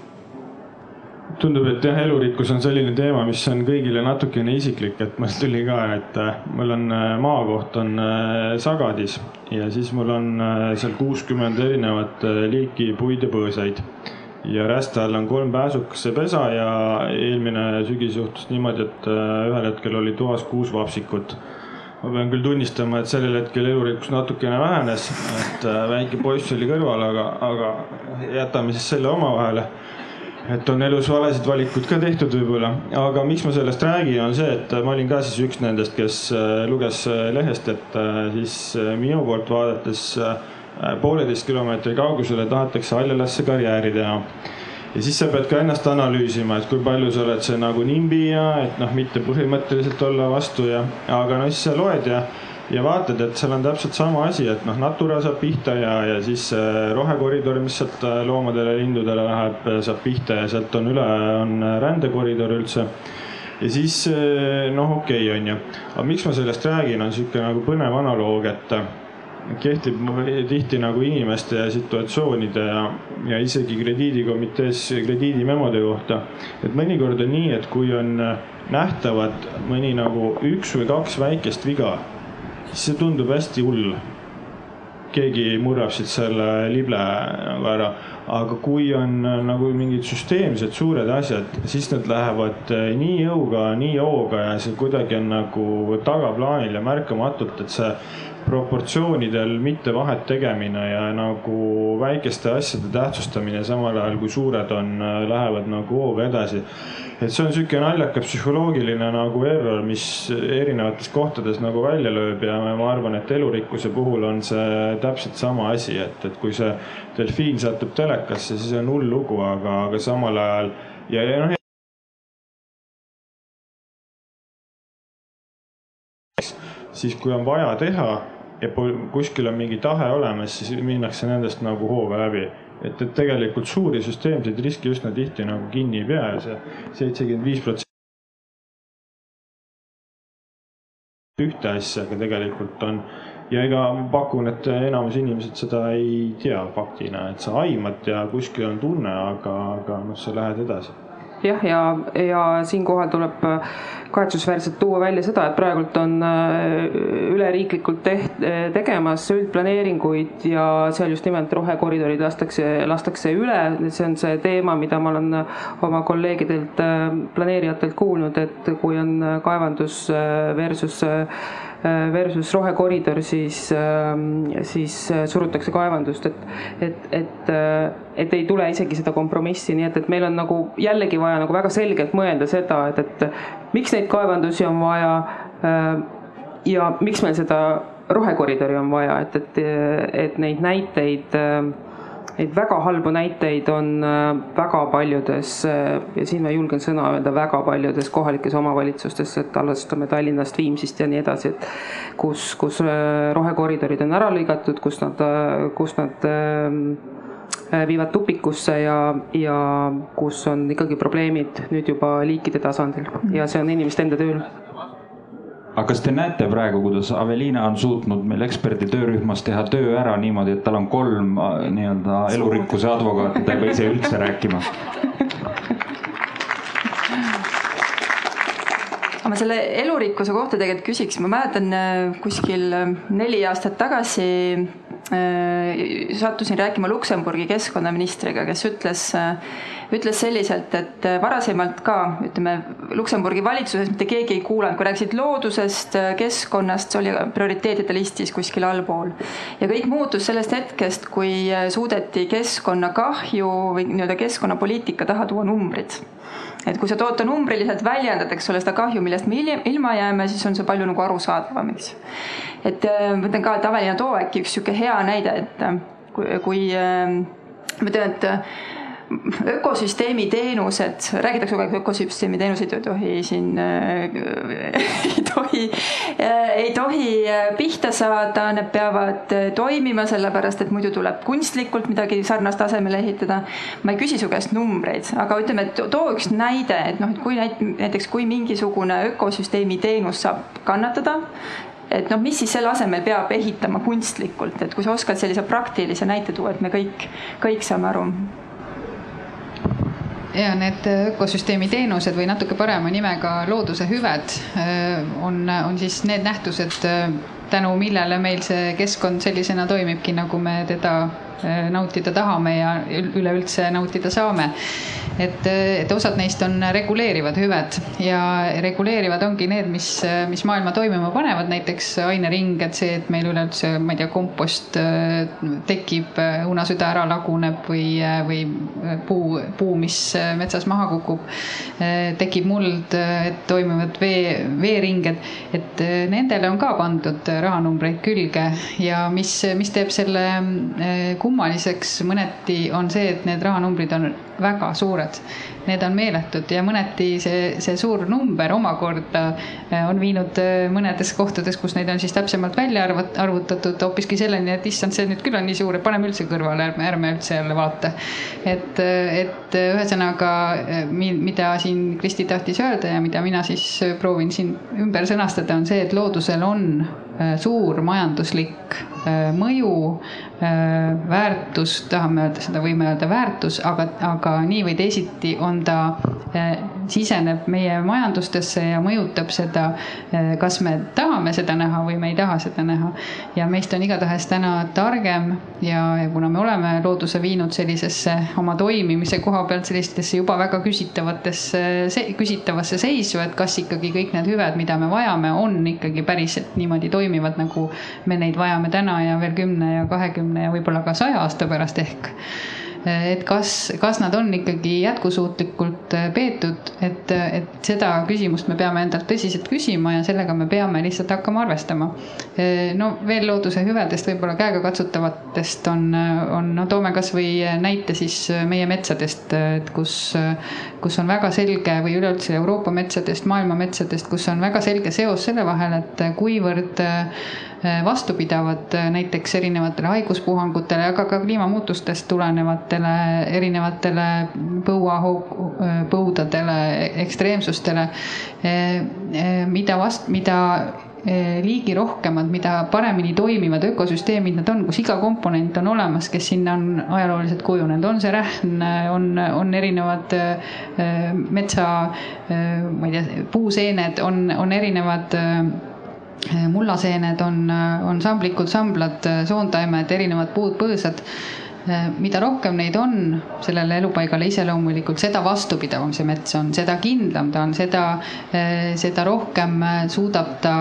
Speaker 5: tundub, et jah, elurikkus on selline teema, mis on kõigile natukene isiklik, et mul tuli ka, et äh, mul on maakoht on Sagadis ja siis mul on seal kuuskümmend erinevat liiki puid ja põõsaid ja Rästa all on kolm pääsukesepesa ja eelmine sügis juhtus niimoodi, et äh, ühel hetkel oli toas kuus vapsikut. ma pean küll tunnistama, et sellel hetkel elurikkus natukene vähenes, et äh, väike poiss oli kõrval, aga, aga jätame siis selle omavahele et on elus valesid valikuid ka tehtud võib-olla, aga miks ma sellest räägin, on see, et ma olin ka siis üks nendest, kes äh, luges lehest, et siis minu poolt vaadates Äh, pooleteist kilomeetri kaugusele tahetakse haljalasse karjääri teha. ja siis sa pead ka ennast analüüsima, et kui palju sa oled see nagu nimbi ja et noh, mitte põhimõtteliselt olla vastu ja, aga no siis sa loed ja ja vaatad, et seal on täpselt sama asi, et noh, Natura saab pihta ja, ja siis rohekoridor, mis sealt äh, loomadele, lindudele läheb, äh, saab pihta ja sealt on üle, on rändekoridor üldse. ja siis noh, okei okay,, on ju, aga miks ma sellest räägin, on sihuke nagu põnev analoog, et kehtib tihti nagu inimeste ja situatsioonide ja, ja isegi krediidikomitees krediidimemode kohta. et mõnikord on nii, et kui on nähtavad mõni nagu üks või kaks väikest viga, siis see tundub hästi hull. keegi murrab siit selle lible nagu ära. aga kui on nagu mingid süsteemsed suured asjad, siis need lähevad nii jõuga, nii hooga ja see kuidagi on nagu tagaplaanil ja märkamatult, et see proportsioonidel mitte vahet tegemine ja nagu väikeste asjade tähtsustamine, samal ajal kui suured on, lähevad nagu hooga edasi. et see on sihuke naljaka psühholoogiline nagu error, mis erinevates kohtades nagu välja lööb ja ma arvan, et elurikkuse puhul on see täpselt sama asi, et, et kui see delfiin satub telekasse, siis on hull lugu, aga, aga samal ajal ja, ja noh siis kui on vaja teha ja kuskil on mingi tahe olemas, siis minnakse nendest nagu hooga läbi. et, et tegelikult suuri süsteemseid riske üsna tihti nagu kinni ei pea ja see seitsekümmend viis protsenti ühte asja, aga tegelikult on ja ega ma pakun, et enamus inimesed seda ei tea faktina, et sa aimad ja kuskil on tunne, aga, aga noh, sa lähed edasi
Speaker 6: jah, ja, ja siinkohal tuleb kahetsusväärselt tuua välja seda, et praegult on äh, üleriiklikult teht-, tegemas üldplaneeringuid ja seal just nimelt rohekoridorid lastakse, lastakse üle. see on see teema, mida ma olen oma kolleegidelt, äh, planeerijatelt kuulnud, et kui on kaevandus äh, versus versus rohekoridor, siis, siis surutakse kaevandust, et, et, et, et ei tule isegi seda kompromissi, nii et, et meil on nagu jällegi vaja nagu väga selgelt mõelda seda, et, et miks neid kaevandusi on vaja ja miks meil seda rohekoridori on vaja, et, et, et neid näiteid Neid väga halbu näiteid on äh, väga paljudes äh, ja siin ma julgen sõna öelda, väga paljudes kohalikes omavalitsustes, et alustame Tallinnast, Viimsist ja nii edasi, et kus, kus äh, rohekoridorid on ära lõigatud, kus nad, kus nad viivad tupikusse ja, ja kus on ikkagi probleemid nüüd juba liikide tasandil. Ja see on inimeste enda tööl
Speaker 3: aga kas te näete praegu, kuidas Aveliina on suutnud meil eksperdi töörühmas teha töö ära niimoodi, et tal on kolm äh, nii-öelda elurikkuse advokaati, ta ei pea ise üldse rääkima?
Speaker 2: ma selle elurikkuse kohta tegelikult küsiks, ma mäletan äh, kuskil äh, neli aastat tagasi sattusin rääkima Luksemburgi keskkonnaministriga, kes ütles ütles selliselt, et äh, varasemalt ka ütleme Luksemburgi valitsuses mitte keegi ei kuulanud, kui rääkisid loodusest, äh, keskkonnast, see oli prioriteetide listis kuskil allpool. ja kõik muutus sellest hetkest, kui äh, suudeti keskkonnakahju või nii-öelda keskkonnapoliitika taha tuua numbrid et kui sa tood ta numbriliselt väljendad, eks ole, seda kahju, millest me ilma jääme, siis on see palju nagu arusaadavam, eks. et ma ütlen ka, et Aveliina too äkki üks sihuke hea näide, et kui, kui ma ütlen, et ökosüsteemi teenused, räägitakse kogu aeg, ökosüsteemi teenuseid ei tohi siin äh,, (laughs) ei tohi äh,, ei tohi äh, pihta saada, need peavad äh, toimima, sellepärast et muidu tuleb kunstlikult midagi sarnast asemele ehitada. ma ei küsi su käest numbreid, aga ütleme, et too üks näide, et noh, et kui näiteks, kui mingisugune ökosüsteemi teenus saab kannatada, et noh, mis siis selle asemel peab ehitama kunstlikult, et kui sa oskad sellise praktilise näite tuua, et me kõik, kõik saame aru
Speaker 4: ja need ökosüsteemi teenused või natuke parema nimega looduse hüved äh, on, on siis need nähtused, äh, tänu millele meil see keskkond sellisena toimibki, nagu me teda nautida tahame ja üleüldse nautida saame. Et, et osad neist on reguleerivad hüved ja reguleerivad ongi need, mis, mis maailma toimima panevad, näiteks ainering, et see, et meil üleüldse, ma ei tea, kompost äh, tekib, hunasüda ära laguneb või, või puu, puu, mis metsas maha kukub, äh, tekib muld, et toimuvad vee, veeringed, et nendele on ka pandud rahanumbreid külge ja mis, mis teeb selle äh, kummaliseks mõneti, on see, et need rahanumbrid on väga suured. Need on meeletud ja mõneti see, see suur number omakorda äh, on viinud äh, mõnedes kohtades, kus neid on siis täpsemalt välja arvat-, arvutatud hoopiski selleni, et issand, see nüüd küll on nii suur, et paneme üldse kõrvale, ärme, ärme üldse jälle vaata. et, et ühesõnaga, mida siin Kristi tahtis öelda ja mida mina siis proovin siin ümber sõnastada, on see, et loodusel on äh, suur majanduslik mõju, väärtus, tahame öelda seda, võime öelda väärtus, aga, aga nii või teisiti on ta eh, siseneb meie majandustesse ja mõjutab seda, kas me tahame seda näha või me ei taha seda näha. ja meist on igatahes täna targem ja, ja kuna me oleme looduse viinud sellisesse oma toimimise koha pealt sellistesse juba väga küsitavatesse, küsitavasse seisu, et kas ikkagi kõik need hüved, mida me vajame, on ikkagi päriselt niimoodi toimivad, nagu me neid vajame täna ja veel kümne ja kahekümne ja võib-olla ka saja aasta pärast ehk et kas, kas nad on ikkagi jätkusuutlikult äh, peetud, et, et seda küsimust me peame endalt tõsiselt küsima ja sellega me peame lihtsalt hakkama arvestama. Äh, no veel looduse hüvedest, võib-olla käegakatsutavatest on, on, no toome kasvõi näite siis meie metsadest, et kus, kus on väga selge või üleüldse Euroopa metsadest, maailma metsadest, kus on väga selge seos selle vahel, et kuivõrd Äh, vastupidavad äh, näiteks erinevatele haiguspuhangutele, aga ka kliimamuutustest tulenevatele erinevatele põuapõudadele, ekstreemsustele. Äh, mida vast-, mida liigi rohkemad, mida paremini toimivad ökosüsteemid nad on, kus iga komponent on olemas, kes sinna on ajalooliselt kujunenud, on see rähn, on, on erinevad metsa, ma ei tea, puuseened, on, on erinevad Eh, mullaseened on, eh, on samblikud, samblad, eh, soontaimed, erinevad puud, põõsad. Mida rohkem neid on sellele elupaigale iseloomulikult, seda vastupidavam see mets on, seda kindlam ta on, seda, seda rohkem suudab ta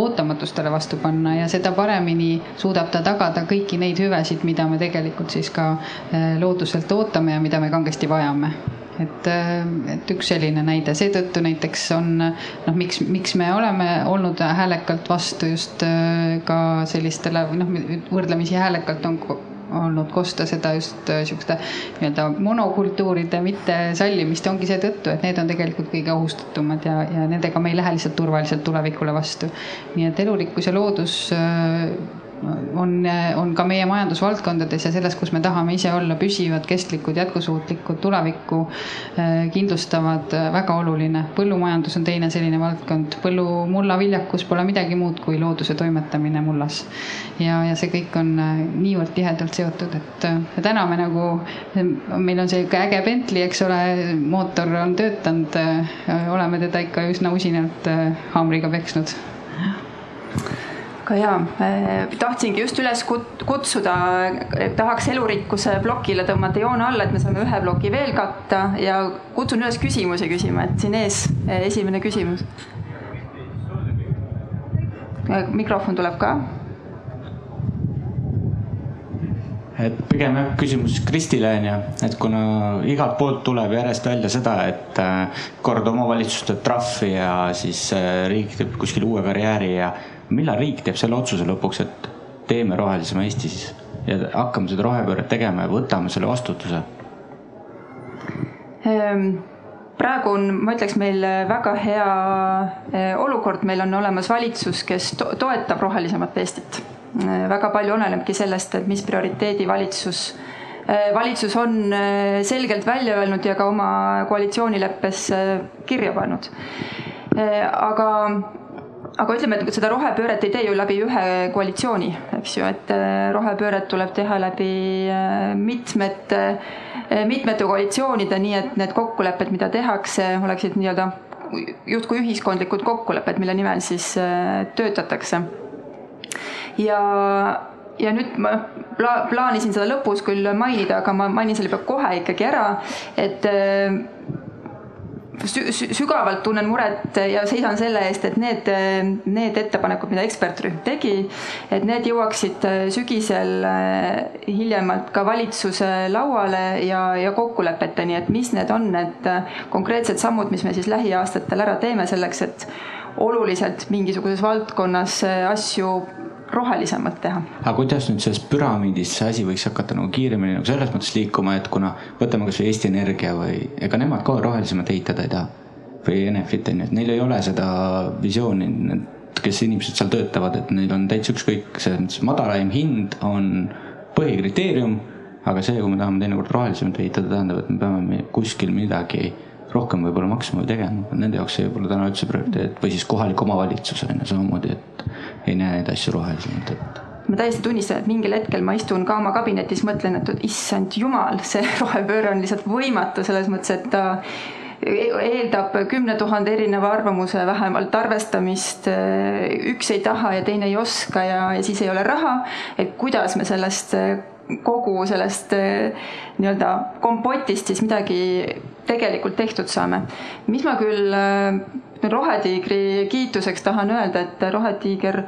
Speaker 4: ootamatustele vastu panna ja seda paremini suudab ta tagada kõiki neid hüvesid, mida me tegelikult siis ka looduselt ootame ja mida me kangesti vajame. Et, et üks selline näide, seetõttu näiteks on noh, miks, miks me oleme olnud häälekalt vastu just ka sellistele või noh, võrdlemisi häälekalt on olnud kosta seda just äh, sihukeste nii-öelda monokultuuride mittesallimist ongi seetõttu, et need on tegelikult kõige ohustatumad ja, ja nendega me ei lähe lihtsalt turvaliselt tulevikule vastu. nii et elurikkus ja loodus on, on ka meie majandusvaldkondades ja selles, kus me tahame ise olla püsivad, kestlikud, jätkusuutlikud, tulevikku äh, kindlustavad, äh, väga oluline. põllumajandus on teine selline valdkond, põllumulla viljakus pole midagi muud kui looduse toimetamine mullas. ja, ja see kõik on äh, niivõrd tihedalt seotud, et ja täna me nagu, meil on sihuke äge Bentley, eks ole, mootor on töötanud, oleme teda ikka üsna usinalt haamriga peksnud (laughs)
Speaker 2: väga hea, tahtsingi just üles kutsuda, tahaks elurikkuse plokile tõmmata joone alla, et me saame ühe ploki veel katta ja kutsun üles küsimusi küsima, et siin ees esimene küsimus. mikrofon tuleb ka
Speaker 7: et pigem jah, küsimus Kristile on ju, et kuna igalt poolt tuleb järjest välja seda, et kord omavalitsuste trahvi ja siis riik teeb kuskil uue karjääri ja millal riik teeb selle otsuse lõpuks, et teeme rohelisema Eesti siis ja hakkame seda rohepööret tegema ja võtame selle vastutuse?
Speaker 2: Ehm, praegu on, ma ütleks, meil väga hea eh, olukord, meil on olemas valitsus, kes to toetab rohelisemat Eestit. Eh, väga palju olenebki sellest, et mis prioriteedi valitsus eh, valitsus on selgelt välja öelnud ja ka oma koalitsioonileppes kirja pannud. aga aga ütleme, et seda rohepööret ei tee ju läbi ühe koalitsiooni, eks ju, et äh, rohepööret tuleb teha läbi äh, mitmete, äh, mitmete koalitsioonide, nii et need kokkulepped, mida tehakse, oleksid nii-öelda justkui ühiskondlikud kokkulepped, mille nimel siis töötatakse. ja, ja nüüd ma pla-, plaanisin seda lõpus küll mainida, aga ma mainin selle juba kohe ikkagi ära, et sügavalt tunnen muret ja seisan selle eest, et need, need ettepanekud, mida ekspertrühm tegi, et need jõuaksid sügisel eh, hiljemalt ka valitsuse lauale ja, ja kokkulepeteni, et mis need on need konkreetsed sammud, mis me siis lähiaastatel ära teeme selleks, et oluliselt mingisuguses valdkonnas asju rohelisemalt teha.
Speaker 7: aga kuidas nüüd selles püramiidis see asi võiks hakata nagu kiiremini nagu selles mõttes liikuma, et kuna võtame kasvõi Eesti Energia või ega nemad ka rohelisemat ehitada ei taha. või Enefit on ju, et neil ei ole seda visiooni, need, kes inimesed seal töötavad, et neil on täitsa ükskõik, selles mõttes madalaim hind on põhikriteerium. aga see, kui me tahame teinekord rohelisemat ehitada, tähendab, et me peame kuskil midagi rohkem võib-olla maksma või tegema, nende jaoks see võib-olla täna üldse prioriteet või siis kohalik omavalitsus on ju samamoodi, et ei näe neid asju rohelisemalt, et
Speaker 2: ma täiesti tunnistan, et mingil hetkel ma istun ka oma kabinetis, mõtlen, et issand jumal, see (laughs) rohepööre on lihtsalt võimatu selles mõttes, et ta eeldab kümne tuhande erineva arvamuse vähemalt arvestamist. üks ei taha ja teine ei oska ja, ja siis ei ole raha. et kuidas me sellest kogu sellest nii-öelda kompotist siis midagi tegelikult tehtud saame. mis ma küll Rohetiigri kiituseks tahan öelda, et Rohetiiger,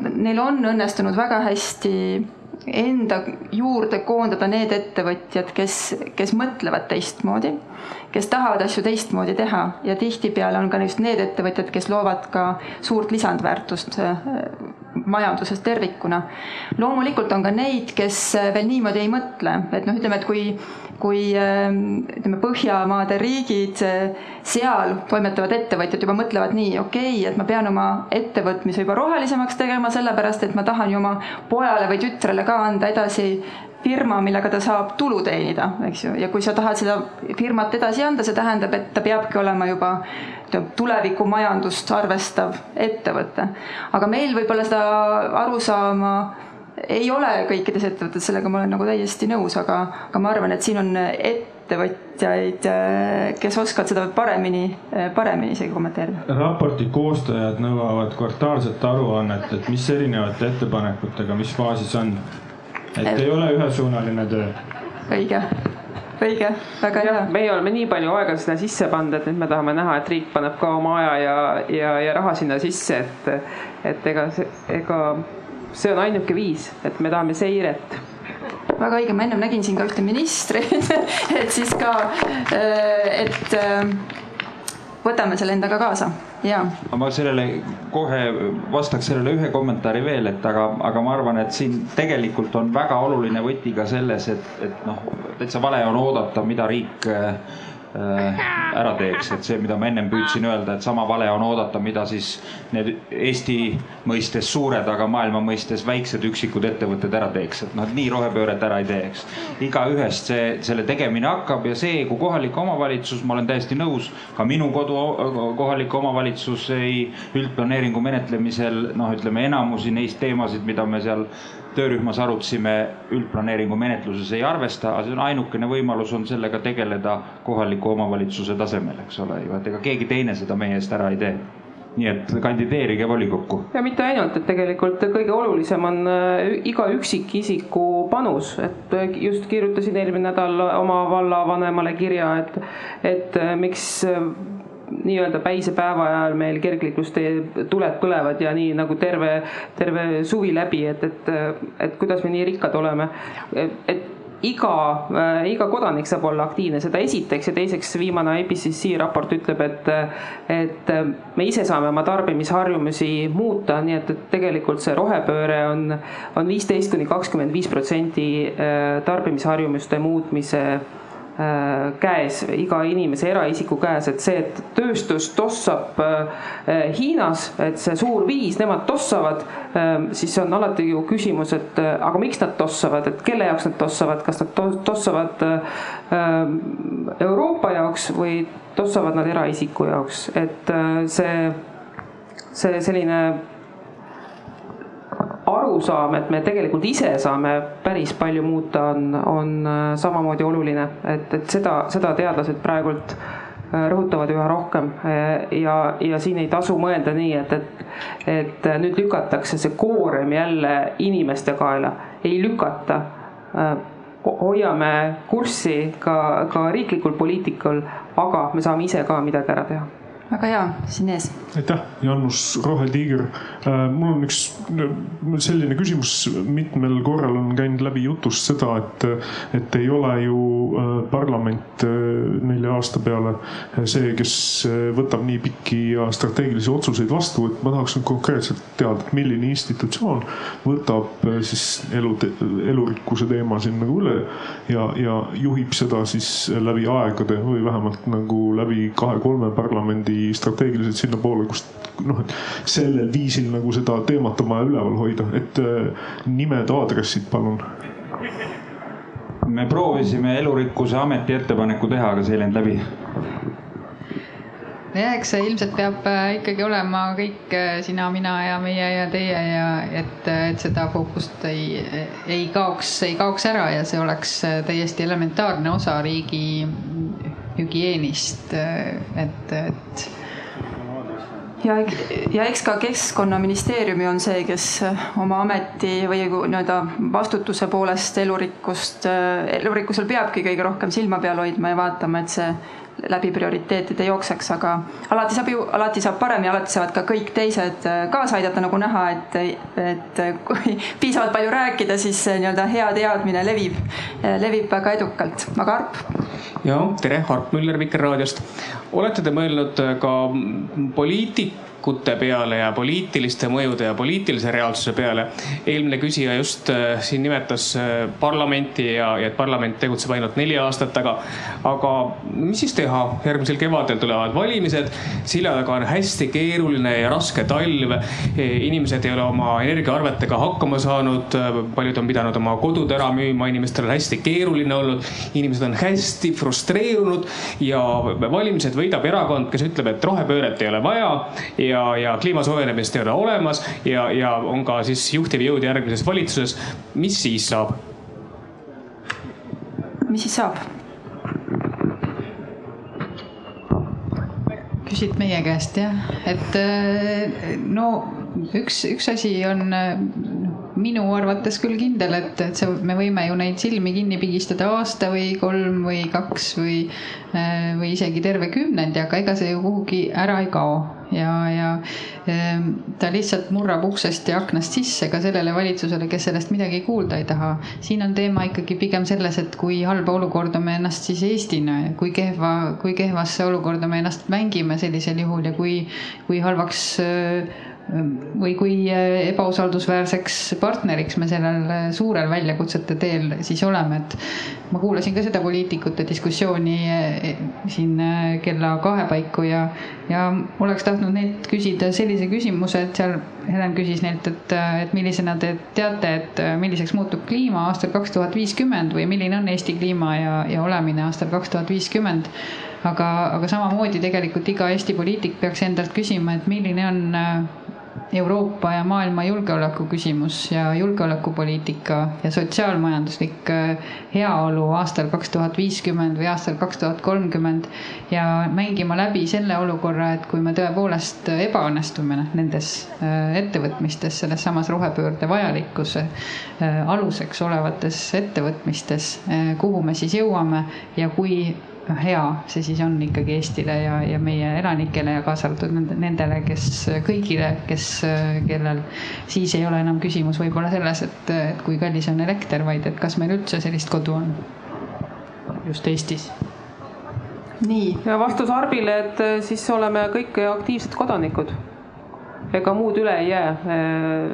Speaker 2: neil on õnnestunud väga hästi enda juurde koondada need ettevõtjad, kes, kes mõtlevad teistmoodi, kes tahavad asju teistmoodi teha ja tihtipeale on ka just need ettevõtjad, kes loovad ka suurt lisandväärtust äh, majanduses tervikuna. loomulikult on ka neid, kes veel niimoodi ei mõtle, et noh, ütleme, et kui kui ähm, ütleme, Põhjamaade riigid, äh, seal toimetavad ettevõtjad juba mõtlevad nii, okei okay,, et ma pean oma ettevõtmise juba rohelisemaks tegema, sellepärast et ma tahan ju oma pojale või tütrele ka anda edasi firma, millega ta saab tulu teenida, eks ju, ja kui sa tahad seda firmat edasi anda, see tähendab, et ta peabki olema juba tulevikumajandust arvestav ettevõte. aga meil võib-olla seda arusaama ei ole kõikides ettevõtetes, sellega ma olen nagu täiesti nõus, aga, aga ma arvan, et siin on ettevõtjaid, kes oskavad seda paremini, paremini isegi kommenteerida.
Speaker 5: raporti koostajad nõuavad kvartaalset aruannet, et mis erinevate ettepanekutega, mis faasis on. et ei ole ühesuunaline töö.
Speaker 2: õige õige, väga hea.
Speaker 6: meie oleme nii palju aega sinna sisse pannud, et nüüd me tahame näha, et riik paneb ka oma aja ja, ja, ja raha sinna sisse, et, et ega, ega see on ainuke viis, et me tahame seiret
Speaker 2: väga õige, ma ennem nägin siin ka ühte ministrit (laughs) et siis ka, äh, et äh, võtame selle endaga kaasa, ja.
Speaker 3: ma sellele kohe vastaks sellele ühe kommentaari veel, et aga, aga ma arvan, et siin tegelikult on väga oluline võti ka selles, et, et noh, täitsa vale on oodata, mida riik äh, Äh, ära teeks, et see, mida ma ennem püüdsin öelda, et sama vale on oodata, mida siis need Eesti mõistes suured, aga maailma mõistes väiksed üksikud ettevõtted ära teeks, et et nii rohepööret ära ei teeks. igaühest see, selle tegemine hakkab ja see, kui kohalik omavalitsus, ma olen täiesti nõus, ka minu kodu kohalik omavalitsus ei üldplaneeringu menetlemisel noh, ütleme enamusi neist teemasid, mida me seal töörühmas arutasime, üldplaneeringu menetluses ei arvesta, aga see on ainukene võimalus on sellega tegeleda kohaliku omavalitsuse tasemel, eks ole ju, et ega keegi teine seda meie eest ära ei tee nii et kandideerige volikokku.
Speaker 6: ja mitte ainult, et tegelikult kõige olulisem on äh, iga üksikisiku panus, et äh, just kirjutasin eelmine nädal oma vallavanemale kirja, et, et äh, miks nii-öelda päisepäeva ajal meil kergliiklustee tuled põlevad ja nii nagu terve, terve suvi läbi, et, et, et kuidas me nii rikkad oleme. et iga äh,, iga kodanik saab olla aktiivne, seda esiteks ja teiseks viimane IPCC raport ütleb, et, et me ise saame oma tarbimisharjumusi muuta, nii et, et tegelikult see rohepööre on, on viisteist kuni kakskümmend viis protsenti äh, tarbimisharjumuste muutmise käes, iga inimese, eraisiku käes, et see, et tööstus tossab äh, Hiinas, et see suur viis, nemad tossavad, ähm, siis on alati ju küsimus, et äh, aga miks nad tossavad, et kelle jaoks nad tossavad, kas nad tossavad Euroopa jaoks või tossavad nad eraisiku jaoks, et see, see selline arusaam, et me tegelikult ise saame päris palju muuta, on, on äh, samamoodi oluline, et, et seda, seda teadlased praegult äh, rõhutavad üha rohkem. Äh, ja, ja siin ei tasu mõelda nii, et, et, et nüüd lükatakse see koorem jälle inimeste kaela, ei lükata. hoiame kurssi ka, ka riiklikul poliitikal, aga me saame ise ka midagi ära teha
Speaker 2: väga hea, siin ees.
Speaker 9: aitäh, Jaanus Rohetiiger. Äh, mul on üks selline küsimus, mitmel korral on käinud läbi jutust seda, et, et ei ole ju äh, parlament äh, nelja aasta peale see, kes võtab nii pikki ja strateegilisi otsuseid vastu, et ma tahaks nüüd konkreetselt teada, et milline institutsioon võtab siis elu, elurikkuse teema siin nagu üle ja, ja juhib seda siis läbi aegade või vähemalt nagu läbi kahe-kolme parlamendi niimoodi strateegiliselt sinnapoole, kust noh, et sellel viisil nagu seda teemat on vaja üleval hoida, et äh, nimed, aadressid, palun
Speaker 3: me proovisime Elurikkuse Ameti ettepaneku teha, aga see ei läinud läbi.
Speaker 4: jah, eks see ilmselt peab äh, ikkagi olema kõik äh, sina, mina ja meie ja teie ja et, et seda fookust ei, ei kaoks, ei kaoks ära ja see oleks täiesti elementaarne osa riigi hügieenist, et, et
Speaker 2: ja, ja eks ka Keskkonnaministeeriumi on see, kes oma ameti või nii-öelda vastutuse poolest elurikkust, elurikkusel peabki kõige rohkem silma peal hoidma ja vaatama, et see läbi prioriteetide jookseks, aga alati saab ju, alati saab paremini, alati saavad ka kõik teised kaasa aidata, nagu näha, et, et kui (laughs) piisavalt palju rääkida, siis nii-öelda hea teadmine levib, levib väga edukalt, aga Arp?
Speaker 10: ja tere, Arp Müller Vikerraadiost. olete te mõelnud ka poliitik valikute peale ja poliitiliste mõjude ja poliitilise reaalsuse peale. eelmine küsija just äh, siin nimetas äh, parlamenti ja, ja et parlament tegutseb ainult neli aastat, aga, aga mis siis teha, järgmisel kevadel tulevad valimised, selja taga on hästi keeruline ja raske talv. inimesed ei ole oma energiaarvetega hakkama saanud, paljud on pidanud oma kodud ära müüma, inimestel on hästi keeruline olnud, inimesed on hästi frustreerunud ja valimised võidab erakond, kes ütleb, et rohepööret ei ole vaja ja ja, ja kliima soojenemist ei ole olemas ja, ja on ka siis juhtiv jõud järgmises valitsuses. mis siis saab?
Speaker 2: mis siis saab?
Speaker 4: küsid meie käest jah, et äh, no üks, üks asi on minu arvates küll kindel, et, et see, me võime ju neid silmi kinni pigistada aasta või kolm või kaks või, või isegi terve kümnendi, aga ega see ju kuhugi ära ei kao ja, ja ehm, ta lihtsalt murrab uksest ja aknast sisse ka sellele valitsusele, kes sellest midagi kuulda ei taha. siin on teema ikkagi pigem selles, et kui halba olukorda me ennast siis Eestina, kui kehva, kui kehvasse olukorda me ennast mängime sellisel juhul ja kui, kui halvaks või kui äh, ebausaldusväärseks partneriks me sellel äh, suurel väljakutsete teel siis oleme, et ma kuulasin ka seda poliitikute diskussiooni äh, siin kella kahe paiku ja, ja oleks tahtnud neilt küsida sellise küsimuse, et seal Helen küsis neilt, et, et millisena te teate, et milliseks muutub kliima aastal kaks tuhat viiskümmend või milline on Eesti kliima ja, ja olemine aastal kaks tuhat viiskümmend. Aga, aga samamoodi tegelikult iga Eesti poliitik peaks endalt küsima, et milline on Euroopa ja maailma julgeoleku küsimus ja julgeolekupoliitika ja sotsiaalmajanduslik äh, heaolu aastal kaks tuhat viiskümmend või aastal kaks tuhat kolmkümmend. ja mängima läbi selle olukorra, et kui me tõepoolest ebaõnnestume nendes äh, ettevõtmistes, selles samas rohepöörde vajalikkuse äh, aluseks olevates ettevõtmistes, kuhu me siis jõuame ja kui hea see siis on ikkagi Eestile ja, ja meie elanikele ja kaasa arvatud nendele, kes kõigile, kes, kellel siis ei ole enam küsimus võib-olla selles, et, et kui kallis on elekter, vaid et kas meil üldse sellist kodu on just Eestis.
Speaker 6: nii. ja vastus Arbile, et eh, siis oleme kõik aktiivsed kodanikud. ega muud üle ei jää. Eh,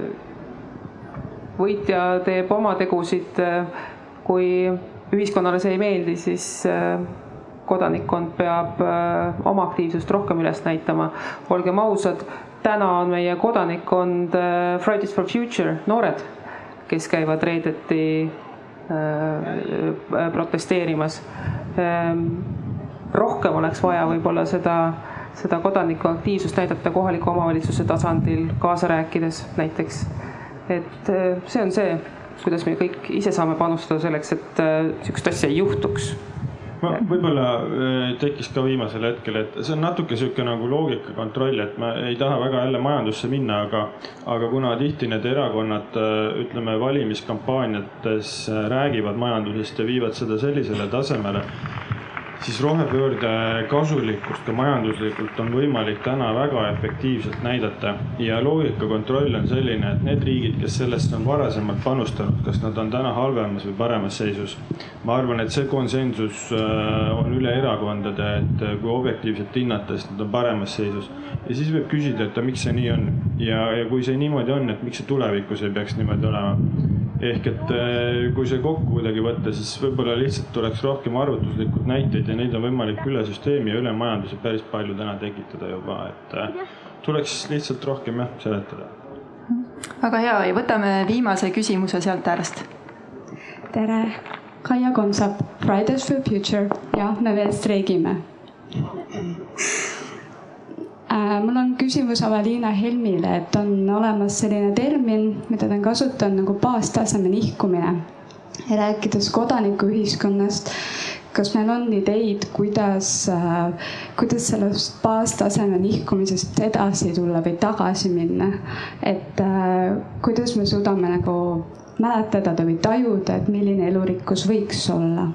Speaker 6: võitja teeb oma tegusid. Eh, kui ühiskonnale see ei meeldi, siis kodanikkond peab äh, oma aktiivsust rohkem üles näitama. olgem ausad, täna on meie kodanikkond äh, Fridays for Future noored, kes käivad reedeti äh, protesteerimas. Ähm, rohkem oleks vaja võib-olla seda, seda kodanikuaktiivsust näidata kohaliku omavalitsuse tasandil kaasa rääkides näiteks. et see on see, kuidas me kõik ise saame panustada selleks, et sihukest asja ei juhtuks
Speaker 5: ma võib-olla äh, tekkis ka viimasel hetkel, et see on natuke sihuke nagu loogikakontroll, et ma ei taha väga jälle majandusse minna, aga, aga kuna tihti need erakonnad, äh, ütleme valimiskampaaniates äh, räägivad majandusest ja viivad seda sellisele tasemele siis rohepöörde kasulikkust ka majanduslikult on võimalik täna väga efektiivselt näidata. ja loogikakontroll on selline, et need riigid, kes sellesse on varasemalt panustanud, kas nad on täna halvemas või paremas seisus. ma arvan, et see konsensus äh, on üle erakondade, et äh, kui objektiivselt hinnata, siis nad on paremas seisus. ja siis võib küsida, et miks see nii on ja, ja kui see niimoodi on, et miks see tulevikus ei peaks niimoodi olema ehk et äh, kui see kokku kuidagi võtta, siis võib-olla lihtsalt tuleks rohkem arvutuslikult näiteid ja neid on võimalik üle süsteemi ja üle majanduse päris palju täna tekitada juba, et äh, tuleks lihtsalt rohkem jah seletada.
Speaker 2: väga hea. Ja võtame viimase küsimuse sealt äärest.
Speaker 11: tere, Kaia Konsap, Fridays for Future, jah, me veel streigime mul on küsimus Avaliina Helmile, et on olemas selline termin, mida ta on kasutanud nagu baastaseme nihkumine. rääkides kodanikuühiskonnast, kas meil on ideid, kuidas, kuidas sellest baastaseme nihkumisest edasi tulla või tagasi minna? et kuidas me suudame nagu mäletada või tajuda, et milline elurikkus võiks olla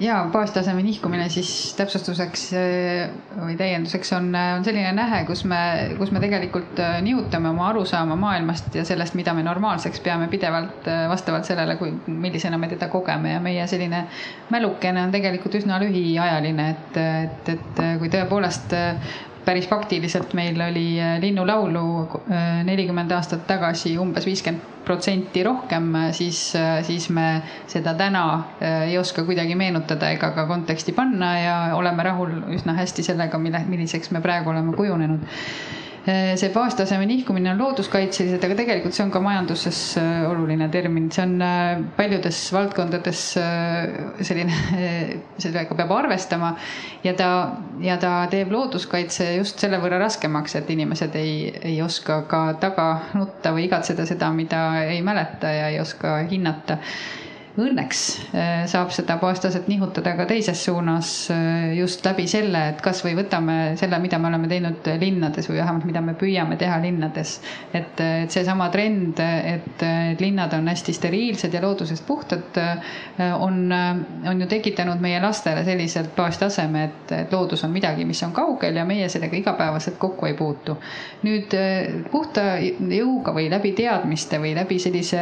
Speaker 4: ja baastaseme nihkumine siis täpsustuseks äh, või täienduseks on, äh, on selline nähe, kus me, kus me tegelikult äh, nihutame oma arusaama maailmast ja sellest, mida me normaalseks peame pidevalt vastavalt sellele, kui, millisena me teda kogeme. Ja meie selline mälukene on tegelikult üsna lühiajaline, et, et, et kui tõepoolest päris faktiliselt meil oli linnulaulu nelikümmend aastat tagasi umbes viiskümmend protsenti rohkem, siis, siis me seda täna äh, ei oska kuidagi meenutada ega ka konteksti panna ja oleme rahul üsna hästi sellega, mille, milliseks me praegu oleme kujunenud see baastaseme nihkumine on looduskaitselised, aga tegelikult see on ka majanduses eh, oluline termin, see on eh, paljudes valdkondades selline, (laughs) sellega peab arvestama. ja ta, ja ta teeb looduskaitse just selle võrra raskemaks, et inimesed ei, ei oska ka taga nutta või igatseda seda, mida ei mäleta ja ei oska hinnata õnneks äh, saab seda baastaset nihutada ka teises suunas äh, just läbi selle, et kasvõi võtame selle, mida me oleme teinud linnades või vähemalt mida me püüame teha linnades. et, äh, et seesama trend, et linnad on hästi steriilsed ja loodusest puhtad, on, on ju tekitanud meie lastele selliselt baastaseme, et, et loodus on midagi, mis on kaugel ja meie sellega igapäevaselt kokku ei puutu. nüüd puhta jõuga või läbi teadmiste või läbi sellise,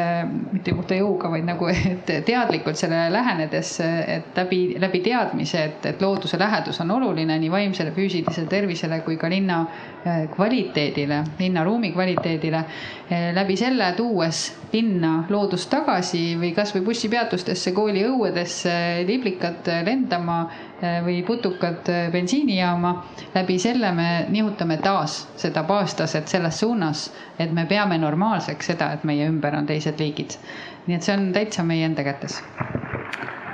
Speaker 4: mitte puhta jõuga, vaid nagu, et teadlikult sellele lähenedes, et läbi, läbi teadmise, et, et looduse lähedus on oluline nii vaimsele, füüsilisele tervisele kui ka linna eh, kvaliteedile, linnaruumi kvaliteedile. Eh, läbi selle tuues linna loodust tagasi või kasvõi bussipeatustesse, kooliõuedesse liblikad lendama eh, või putukad bensiinijaama. läbi selle me nihutame taas seda baastaset selles suunas, et me peame normaalseks seda, et meie ümber on teised liigid nii et see on täitsa meie enda kätes.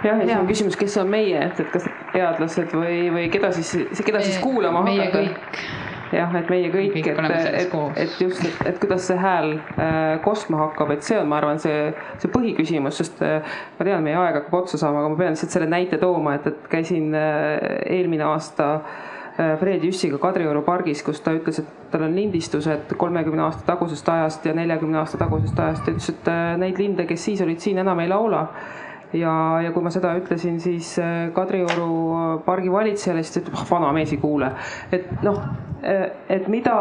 Speaker 6: jah, ja siis on küsimus, kes on meie, et, et kas teadlased või, või keda siis, keda siis kuulama
Speaker 4: meie hakata? meie kõik
Speaker 6: jah, et meie kõik, et, et, et just, et, et kuidas see hääl äh, kostma hakkab, et see on, ma arvan, see, see põhiküsimus, sest äh, ma tean, meie aeg hakkab otsa saama, aga ma pean lihtsalt selle näite tooma, et, et käisin äh, eelmine aasta Äh, Fred Jüssiga Kadrioru pargis, kus ta ütles, et tal on lindistused kolmekümne aasta tagusest ajast ja neljakümne aasta tagusest ajast. ta ütles, et äh, neid linde, kes siis olid siin, enam ei laula. ja, ja kui ma seda ütlesin, siis äh, Kadrioru pargi valitsejale, siis ta ütleb, ah vana mees ei kuule. et noh, et mida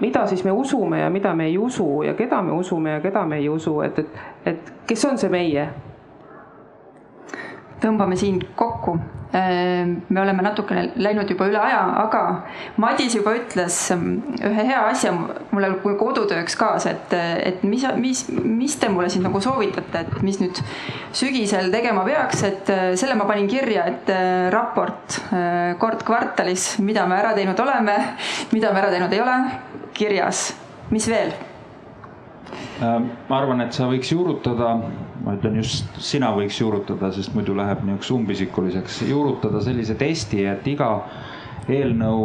Speaker 6: mida siis me usume ja mida me ei usu ja keda me usume ja keda me ei usu, et, et, et kes on see meie?
Speaker 2: Tõmbame siin kokku Ehm, me oleme natukene läinud juba üle aja, aga Madis juba ütles ehm, ühe hea asja mulle kodutööks kaasa, et, et mis, mis, mis te mulle siin nagu soovitate, et mis nüüd sügisel tegema peaks, et eh, selle ma panin kirja, et eh, raport eh, kord kvartalis, mida me ära teinud oleme, mida me ära teinud ei ole, kirjas. mis veel?
Speaker 3: Ehm, ma arvan, et sa võiks juurutada ma ütlen just sina võiks juurutada, sest muidu läheb niisuguseks umbisikuliseks, juurutada sellise testi, et iga eelnõu,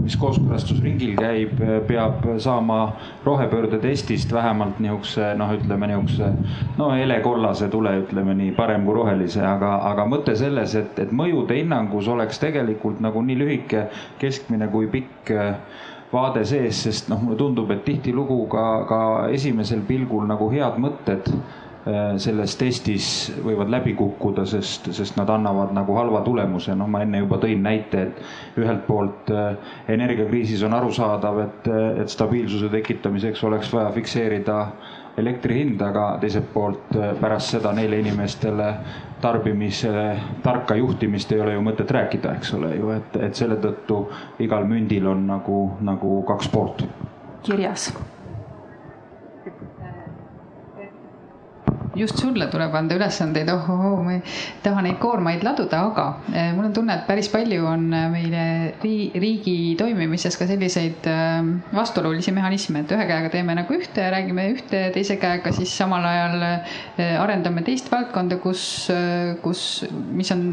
Speaker 3: mis kooskõlastusringil käib, peab saama rohepöörde testist vähemalt niisuguse noh, ütleme niisuguse no helekollase tule, ütleme nii, parem kui rohelise, aga, aga mõte selles, et, et mõjude hinnangus oleks tegelikult nagu nii lühike, keskmine kui pikk vaade sees, sest noh, mulle tundub, et tihtilugu ka, ka esimesel pilgul nagu head mõtted Äh, selles testis võivad läbi kukkuda, sest, sest nad annavad nagu halva tulemuse. noh, ma enne juba tõin näite, et ühelt poolt äh, energiakriisis on arusaadav, et, et stabiilsuse tekitamiseks oleks vaja fikseerida elektri hind, aga teiselt poolt äh, pärast seda neile inimestele tarbimise tarka juhtimist ei ole ju mõtet rääkida, eks ole ju, et, et selle tõttu igal mündil on nagu, nagu kaks poolt.
Speaker 2: kirjas
Speaker 4: just sulle tuleb anda ülesandeid, ohohoo, ma ei taha neid koormaid laduda, aga eh, mul on tunne, et päris palju on eh, meile riigi toimimises ka selliseid eh, vastuolulisi mehhanisme, et ühe käega teeme nagu ühte ja räägime ühte, teise käega siis samal ajal arendame teist valdkonda, kus, kus, mis on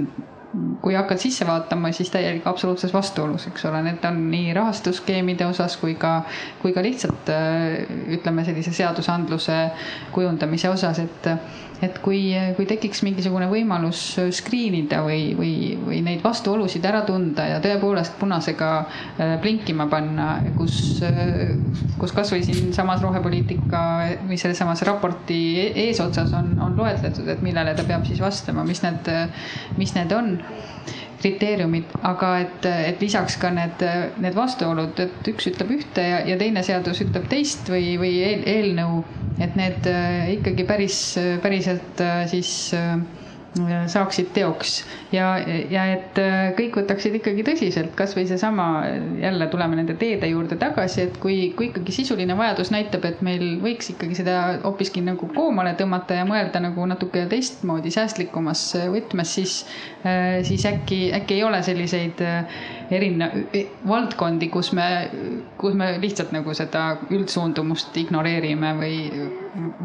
Speaker 4: kui hakkad sisse vaatama, siis täielik absoluutses vastuolus, eks ole, need on nii rahastusskeemide osas kui ka, kui ka lihtsalt ütleme sellise seadusandluse kujundamise osas, et et kui, kui tekiks mingisugune võimalus screen ida või, või, või neid vastuolusid ära tunda ja tõepoolest punasega blinkima panna, kus, kus kasvõi siinsamas rohepoliitika või sellesamas raporti eesotsas on, on loetletud, et millele ta peab siis vastama, mis need, mis need on kriteeriumid, aga et, et lisaks ka need, need vastuolud, et üks ütleb ühte ja, ja teine seadus ütleb teist või, või eelnõu, et need ikkagi päris, päriselt siis saaksid teoks. Ja, ja et äh, kõik võtaksid ikkagi tõsiselt, kasvõi seesama, jälle tuleme nende teede juurde tagasi, et kui, kui ikkagi sisuline vajadus näitab, et meil võiks ikkagi seda hoopiski nagu koomale tõmmata ja mõelda nagu natuke teistmoodi, säästlikumas võtmes, siis, äh, siis äkki, äkki ei ole selliseid äh, erinev, valdkondi, kus me, kus me lihtsalt nagu seda üldsuundumust ignoreerime või,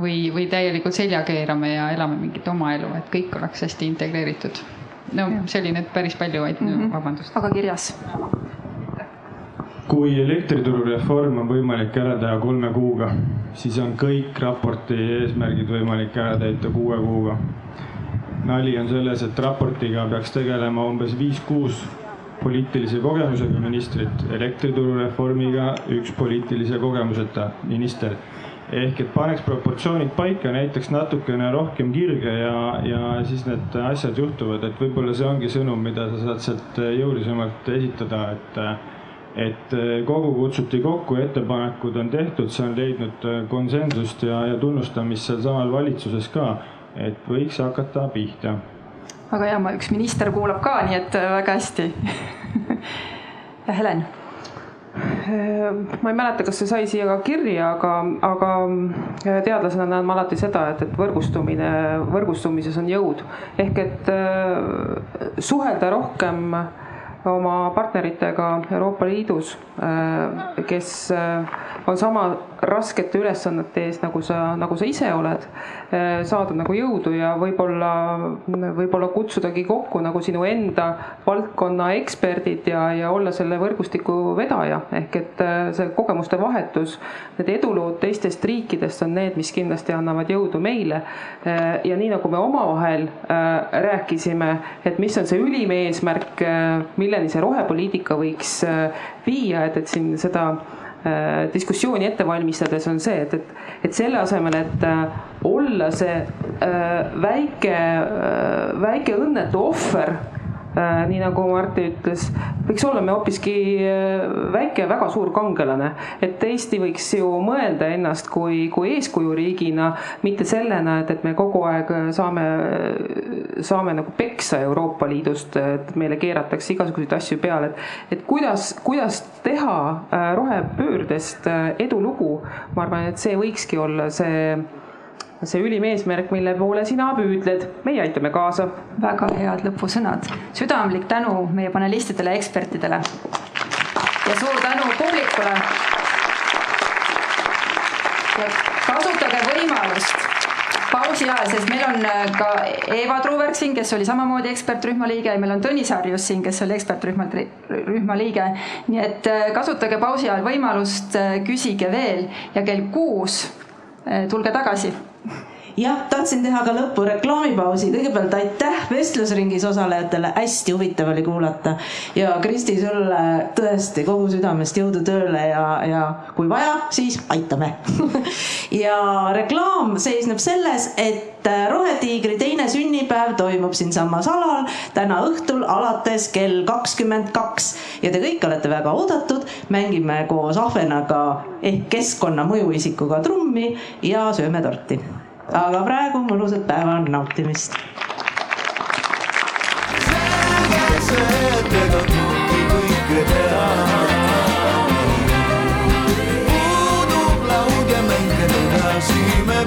Speaker 4: või, või täielikult selja keerame ja elame mingit oma elu, et kõik oleks hästi integreeritud. no see oli nüüd päris palju, vaid mm -hmm. vabandust.
Speaker 2: aga kirjas
Speaker 5: kui elektriturureform on võimalik ära teha kolme kuuga, siis on kõik raporti eesmärgid võimalik ära täita kuue kuuga. Nali on selles, et raportiga peaks tegelema umbes viis-kuus poliitilise kogemusega ministrit, elektriturureformiga üks poliitilise kogemuseta minister. Ehk et paneks proportsioonid paika, näiteks natukene rohkem kirge ja, ja siis need asjad juhtuvad, et võib-olla see ongi sõnum, mida sa saad sealt jõulisemalt esitada, et et kogu kutsuti kokku, ettepanekud on tehtud, see on leidnud konsensust ja, ja tunnustamist sealsamal valitsuses ka, et võiks hakata pihta.
Speaker 2: väga hea, üks minister kuulab ka, nii et väga hästi ja (laughs) Helen
Speaker 6: ma ei mäleta, kas see sai siia ka kirja, aga, aga äh, teadlasena näen ma alati seda, et, et võrgustumine, võrgustumises on jõud. ehk et äh, suhelda rohkem oma partneritega Euroopa Liidus, äh, kes on sama raskete ülesannete ees, nagu sa, nagu sa ise oled, eh, saada nagu jõudu ja võib-olla, võib-olla kutsudagi kokku nagu sinu enda valdkonna eksperdid ja, ja olla selle võrgustiku vedaja. ehk et eh, see kogemuste vahetus, need edulood teistest riikidest on need, mis kindlasti annavad jõudu meile. Eh, ja nii nagu me omavahel rääkisime, et mis on see ülim eesmärk, milleni see rohepoliitika võiks viia, et, et siin seda diskussiooni ette valmistades on see, et, et, et selle asemel, et äh, olla see äh, väike, väike õnnetu ohver Äh, nii nagu Martti ütles, võiks olla me hoopiski äh, väike, väga suur kangelane. et Eesti võiks ju mõelda ennast kui, kui eeskujuriigina, mitte sellena, et, et me kogu aeg saame, saame nagu peksa Euroopa Liidust, et meile keeratakse igasuguseid asju peale, et, et kuidas, kuidas teha äh, rohepöördest edulugu. ma arvan, et see võikski olla see see ülim eesmärk, mille poole sina püüdled, meie aitame kaasa.
Speaker 2: väga head lõpusõnad, südamlik tänu meie panelistidele ekspertidele. ja suur tänu publikule. kasutage võimalust pausi ajal, sest meil on äh, ka Eva Truuberg siin, kes oli samamoodi ekspertrühma liige ja meil on Tõnis Harjus siin, kes oli ekspertrühma, rühma liige. nii et äh, kasutage pausi ajal võimalust, äh, küsige veel ja kell kuus tulge tagasi Yeah.
Speaker 12: Jah, tahtsin teha ka lõppu reklaamipausi, kõigepealt aitäh vestlusringis osalejatele, hästi huvitav oli kuulata. ja Kristi, sulle tõesti kogu südamest jõudu tööle ja, ja kui vaja, siis aitame. (laughs) Ja reklaam seisneb selles, et Rohetiigri teine sünnipäev toimub siinsamas alal täna õhtul alates kell kakskümmend kaks. Ja te kõik olete väga oodatud. mängime koos Ahvenaga ehk keskkonna mõjuisikuga trummi ja sööme torti aga praegu mõnusat päeva nautimist. selge see, et ega kumbki kõike teha. puudub laud ja mängida edasi me.